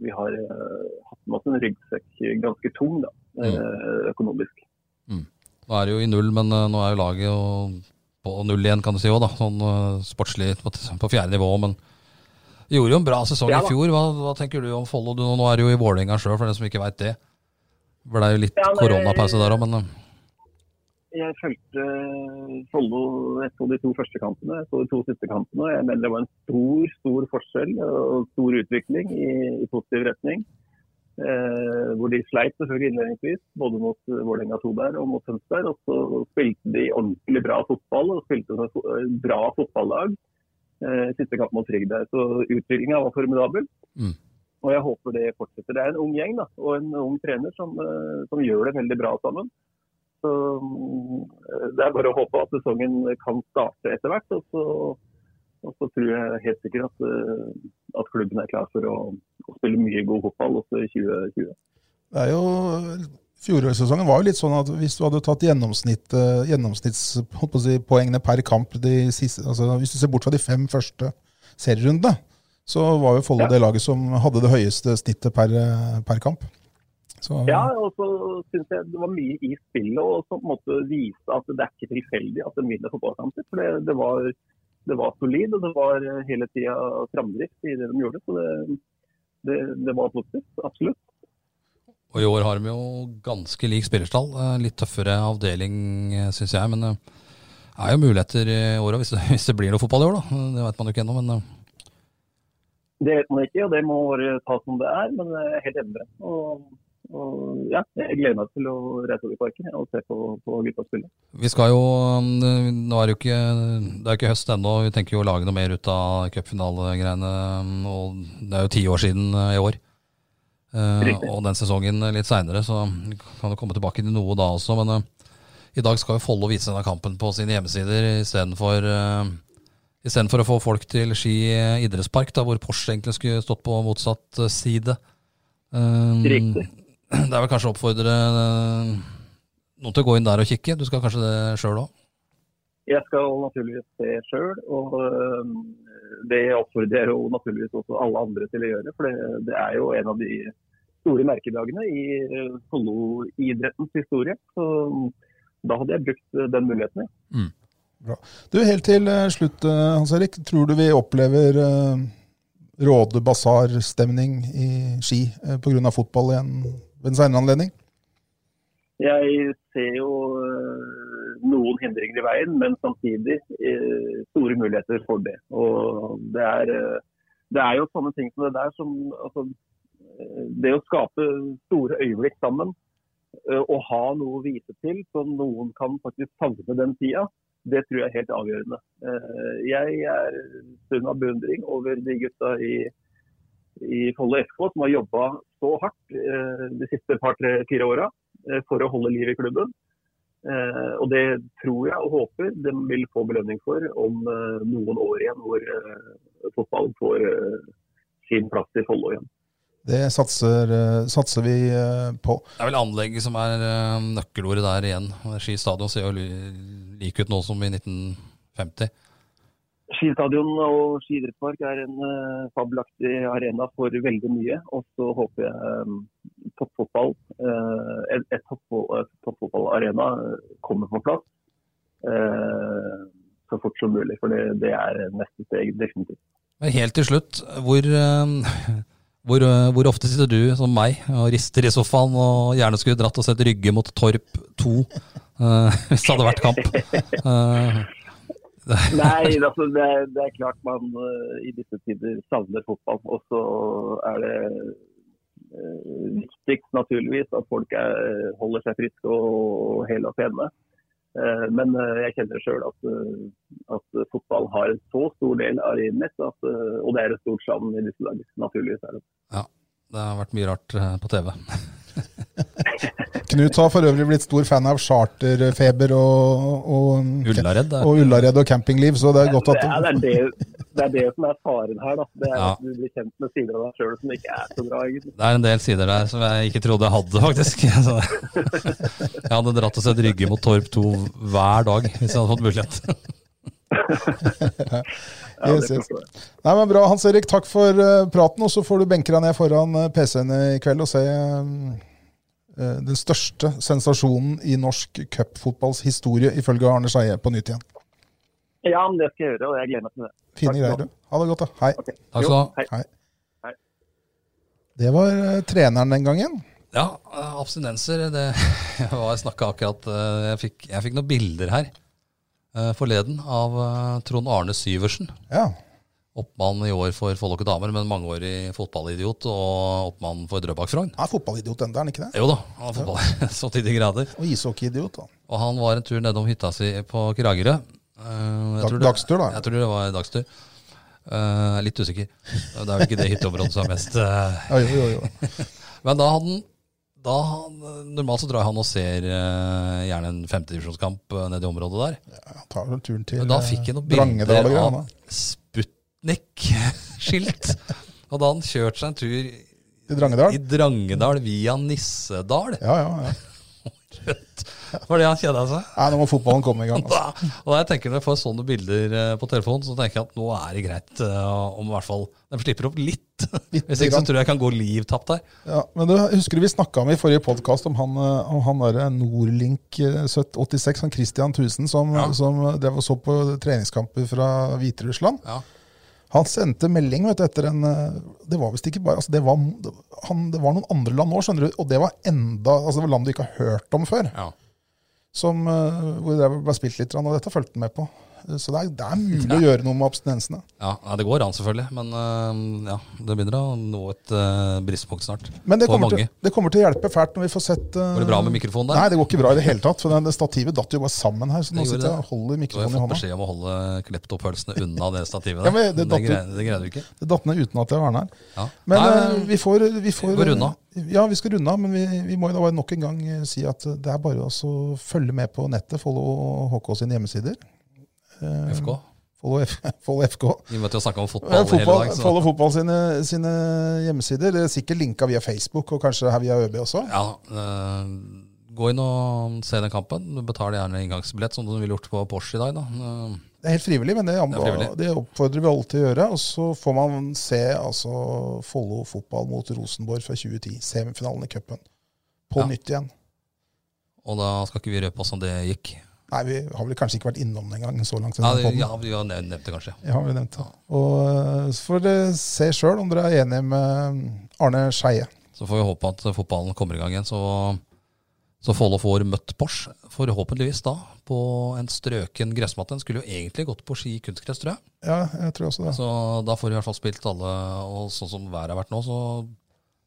vi har uh, hatt med oss en ryggsekk ganske tung, da, uh, økonomisk. Mm. Nå er det jo i null, men nå er jo laget på null igjen, kan du si òg, da. Sånn sportslig på, på fjerde nivå. men Gjorde jo en bra sesong ja, i fjor. Hva, hva, tenker du om Follo? Nå er du jo i Vålerenga sjøl, for den som ikke veit det. Ble det jo litt ja, koronapause der òg, men eh. Jeg fulgte Follo etter de to første kampene, så de to siste kampene. Jeg mener det var en stor stor forskjell og stor utvikling i, i positiv retning. Eh, hvor de sleit selvfølgelig innledningsvis, både mot Vålerenga 2 der og mot Tønsberg. Og så spilte de ordentlig bra fotball og spilte et bra fotballag eh, siste kamp mot Frigg der. Så utviklinga var formidabel. Mm. Og jeg håper det fortsetter. Det er en ung gjeng da, og en ung trener som, eh, som gjør det veldig bra sammen. Så eh, Det er bare å håpe at sesongen kan starte etter hvert. Og så, og så tror jeg helt sikkert at, eh, at, klubben er klar for å, å spille mye god fotball også i 2020. Det er jo Fjorårssesongen var jo litt sånn at hvis du hadde tatt gjennomsnitt, gjennomsnittspoengene per kamp siste, altså Hvis du ser bort fra de fem første serierundene, så var jo Follo ja. det laget som hadde det høyeste snittet per, per kamp. Så, ja, og så syns jeg det var mye i spillet og som på en måte viste at det er ikke tilfeldig at de vinner fotballkamper. For det, det, var, det, var, solid, og det var hele tida framdrift i det de gjorde. Så det, det, det var positivt. Absolutt. Og i år har de jo ganske lik spillerstall. Eh, litt tøffere avdeling, eh, syns jeg. Men det eh, er jo muligheter i åra hvis, hvis, det blir noe fotball i år, da. Det vet man jo ikke ennå, men Det vet man ikke, og det må bare ta som det er. Men det er helt enig og, Og ja, jeg gleder meg til å reise over i parken og se på, på gutta spille. Vi skal jo Nå er det jo ikke, det er ikke høst ennå, vi tenker jo å lage noe mer ut av cupfinalegreiene. Og det er jo ti år siden i år. Eh, og den sesongen litt seinere, så kan du komme tilbake til noe da også. Men eh, i dag skal jo Follo vise denne kampen på sine hjemmesider istedenfor uh, Istedenfor å få folk til Ski idrettspark, da, hvor Porsche egentlig skulle stått på motsatt eh, side. Eh, Riktig. Det er vel kanskje å oppfordre eh, noen til å gå inn der og kikke. Du skal kanskje det sjøl òg? Jeg skal naturligvis se sjøl, og det oppfordrer jeg jo naturligvis også alle andre til å gjøre. For det, det er jo en av de store merkedagene i soloidrettens Follo-idrettens historie. Så da hadde jeg brukt øh, den muligheten. Ja. Du, Helt til eh, slutt, eh, Hans Erik. Tror du vi opplever uh, Råde basarstemning i Ski uh, pga. fotball igjen ved en senere anledning? Jeg ser jo øh, noen hindringer i veien, men samtidig øh, store muligheter for det. Og det er, øh, det er jo sånne ting som det der som altså, øh, Det å skape store øyeblikk sammen og ha noe å vise til som noen kan faktisk savne den tida, det tror jeg er helt avgjørende. Eh, Jeg er sunn av beundring over de gutta i, i Follo FK som har jobba så hardt eh, de siste par-tre-fire åra eh, for å holde liv i klubben. Eh, Og det tror jeg og håper de vil få belønning for om eh, noen år igjen, hvor eh, fotballen får eh, sin plass i Follo igjen. Det satser, eh, satser vi eh, på. Det er vel anlegget som er eh, nøkkelordet der igjen. Ski stadion ser jo li- like ut nå som i 1950. Skistadion og skiidrettspark er en uh, fabelaktig arena for veldig mye. Og så håper jeg um, toppfotball, uh, et, et toppfotballarena kommer på plass uh, så fort som mulig. For det, det er neste steg, definitivt. Men helt til slutt, hvor, hvor, hvor ofte sitter du som meg og rister i sofaen og gjerne skulle dratt og sett Rygge mot Torp 2 eh, hvis det hadde vært kamp? Eh, Nei, altså, det, er, det er klart man uh, i disse tider savner fotball. Og så er det uh, viktigst naturligvis at folk er, holder seg friske og hele og pene. Uh, men uh, jeg kjenner sjøl at, uh, at fotball har en så stor del av livet mitt, at, uh, og det er et stort savn i disse dager. Naturligvis er det. ja, det har vært mye rart eh, på TV. Knut har for øvrig blitt stor fan av charterfeber og, og, Ullared. og Ullared og campingliv, så det er godt at ja, det, er det, det er det som er faren her. Da. Det er Ja. at du blir kjent med sider av deg sjøl som ikke er så bra. egentlig. Det er en del sider der som jeg ikke trodde jeg hadde, faktisk. Så jeg hadde dratt og sett Rygge mot Torp 2 hver dag hvis jeg hadde fått mulighet. Yes, yes. Nei, men Bra, Hans Erik. Takk for eh, praten. Og så får du benke deg ned foran eh, PC-en i kveld og se eh, den største sensasjonen i norsk cupfotballs historie, ifølge Arne Skeie, på nytt igjen. Ja, men det skal jeg gjøre, og jeg gleder meg til det. Fine Takk greier, du. Ha det godt, da. Hei. Okay. Takk skal du ha. hei. Hei. Det var eh, treneren den gangen. Ja, eh, abstinenser. Det var jeg snakka akkurat eh, jeg fikk, jeg fikk noen bilder her eh, forleden av eh, Trond Arne Syversen. Ja. Oppmann i år for Folloke damer, men mangeårig fotballidiot og oppmann for Drøbak Frogn. Han er fotballidiot ennå, er han ikke det? Jo da, han er fotball så til de grader. Og ishockeyidiot. da. Og han var en tur nedom hytta si på Kragerø. Eh, Dag- dagstur, da. Jeg tror det var dagstur. Uh, litt usikker. Det er vel ikke det hytteområdet som er mest uh. Ja, jo, jo, jo. Men da hadde han da, Normalt så drar han og ser uh, gjerne en femtedivisjonskamp uh, nede i området der. Han tar vel turen til Men da eh, fikk jeg noen bilder og av Sputnik-skilt. hadde han kjørt seg en tur I Drangedal? i Drangedal via Nissedal. Ja, ja, ja. Var det han kjeda seg? Nei, nå må fotballen komme i gang. Altså. Da, og jeg tenker Når jeg får sånne bilder eh, på telefonen, så tenker jeg at nå er det greit eh, om i hvert fall de slipper opp litt. Litt Hvis ikke så tror jeg jeg kan gå liv tapt der. Ja, men du, Husker du vi snakka om i forrige podkast om han, eh, om han der Nordlink eh, 86, han Christian Thusen, som, Ja. som så på treningskamper fra Hviterussland? Ja. Han sendte melding vet du, etter en eh, Det var visst ikke bare altså det, var, han, det var noen andre land òg, skjønner du. Og det var enda altså det var land du ikke har hørt om før. Ja. Som, eh, hvor det ble spilt litt, og dette fulgte han med på. Så det er, det er mulig å gjøre noe med abstinensene. Ja, ja, det går an, selvfølgelig. Men øh, ja, det begynner å nå et uh, bristepunkt snart. Men det kommer, til, det kommer til å hjelpe fælt når vi får sett uh, Går det bra med mikrofonen der? Nei, det går ikke bra i det hele tatt. For den, det stativet datt jo bare sammen her. Så nå sitter jeg og det. holder mikrofonen i hånda. Du har fått beskjed om å holde kleptopølsene unna det stativet. Ja, men det det, datt ut. det greide du ikke. Det datt ned uten at jeg var nær. Ja. Men Nei, uh, vi får, vi får vi går unna. Ja, vi skal runde av, men vi, vi må jo da bare nok en gang eh, si at det er bare å følge med på nettet. Follow HK sine hjemmesider. Eh, FK. Follow, FK. Vi møtte jo snakke om fotball, fotball, hele dag. Så. Follow Fotball sine, sine hjemmesider. Det er sikkert linka via Facebook og kanskje her via ØB også. Ja, øh, gå inn og se den kampen. Du betaler gjerne inngangsbillett, som du ville gjort på Porsche i dag. da. Øh, Det er helt frivillig, men det, frivillig. det oppfordrer vi alle til å gjøre. Og så får man se altså, Follo fotball mot Rosenborg fra 2010, semifinalen i cupen. På Ja. nytt igjen. Og da skal ikke vi røpe oss om det gikk. Nei, vi har vel kanskje ikke vært innom den engang så langt. Ja, det, ja vi har nevnt det, kanskje. Ja, vi nevnt det. Og eh, så får dere se sjøl om dere er enige med Arne Skeie. Så får vi håpe at fotballen kommer i gang igjen, så, så Follo får møtt Porsche. Forhåpentligvis da på en strøken gressmatte. Den skulle jo egentlig gått på ski kunstgress, tror jeg. Ja, jeg tror også det. Så da får vi i hvert fall spilt alle, og sånn som været har vært nå, så,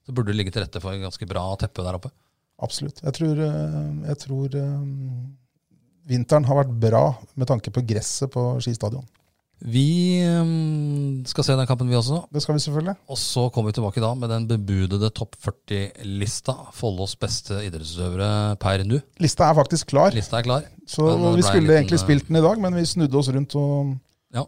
så burde det ligge til rette for en ganske bra teppe der oppe. Absolutt. Jeg tror, eh, jeg tror eh, vinteren har vært bra med tanke på gresset på Ski stadion. Vi mm, skal se den kampen, vi også. Det skal vi selvfølgelig. Og så kommer vi tilbake da med den bebudede topp 40-lista. Follos beste idrettsutøvere per nå. Lista er faktisk klar. Lista er klar. Så Vi skulle liten, egentlig spilt den i dag, men vi snudde oss rundt og Ja.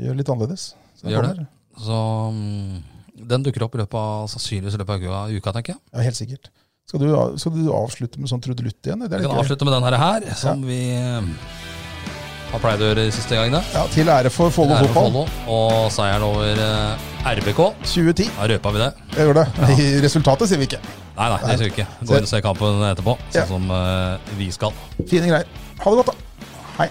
gjør litt annerledes. Så Vi gjør det. Så mm, den dukker opp i løpet av sannsynligvis i løpet av uka tenker jeg. Ja, helt sikkert. Skal du, skal du avslutte med sånn trudelutt igjen? Vi kan gøy. avslutte med den her, som vi mm, har pleid å gjøre de siste gangene. Ja, til ære for Follo fotball. Og seieren over eh, RBK. 2010. Da røpa vi det. Jeg gjør det. I resultatet sier vi ikke. Nei, nei, det sier vi ikke. Gå inn og se kampen etterpå, sånn Ja. som eh, vi skal. Fine greier. Ha det godt, da. Hei.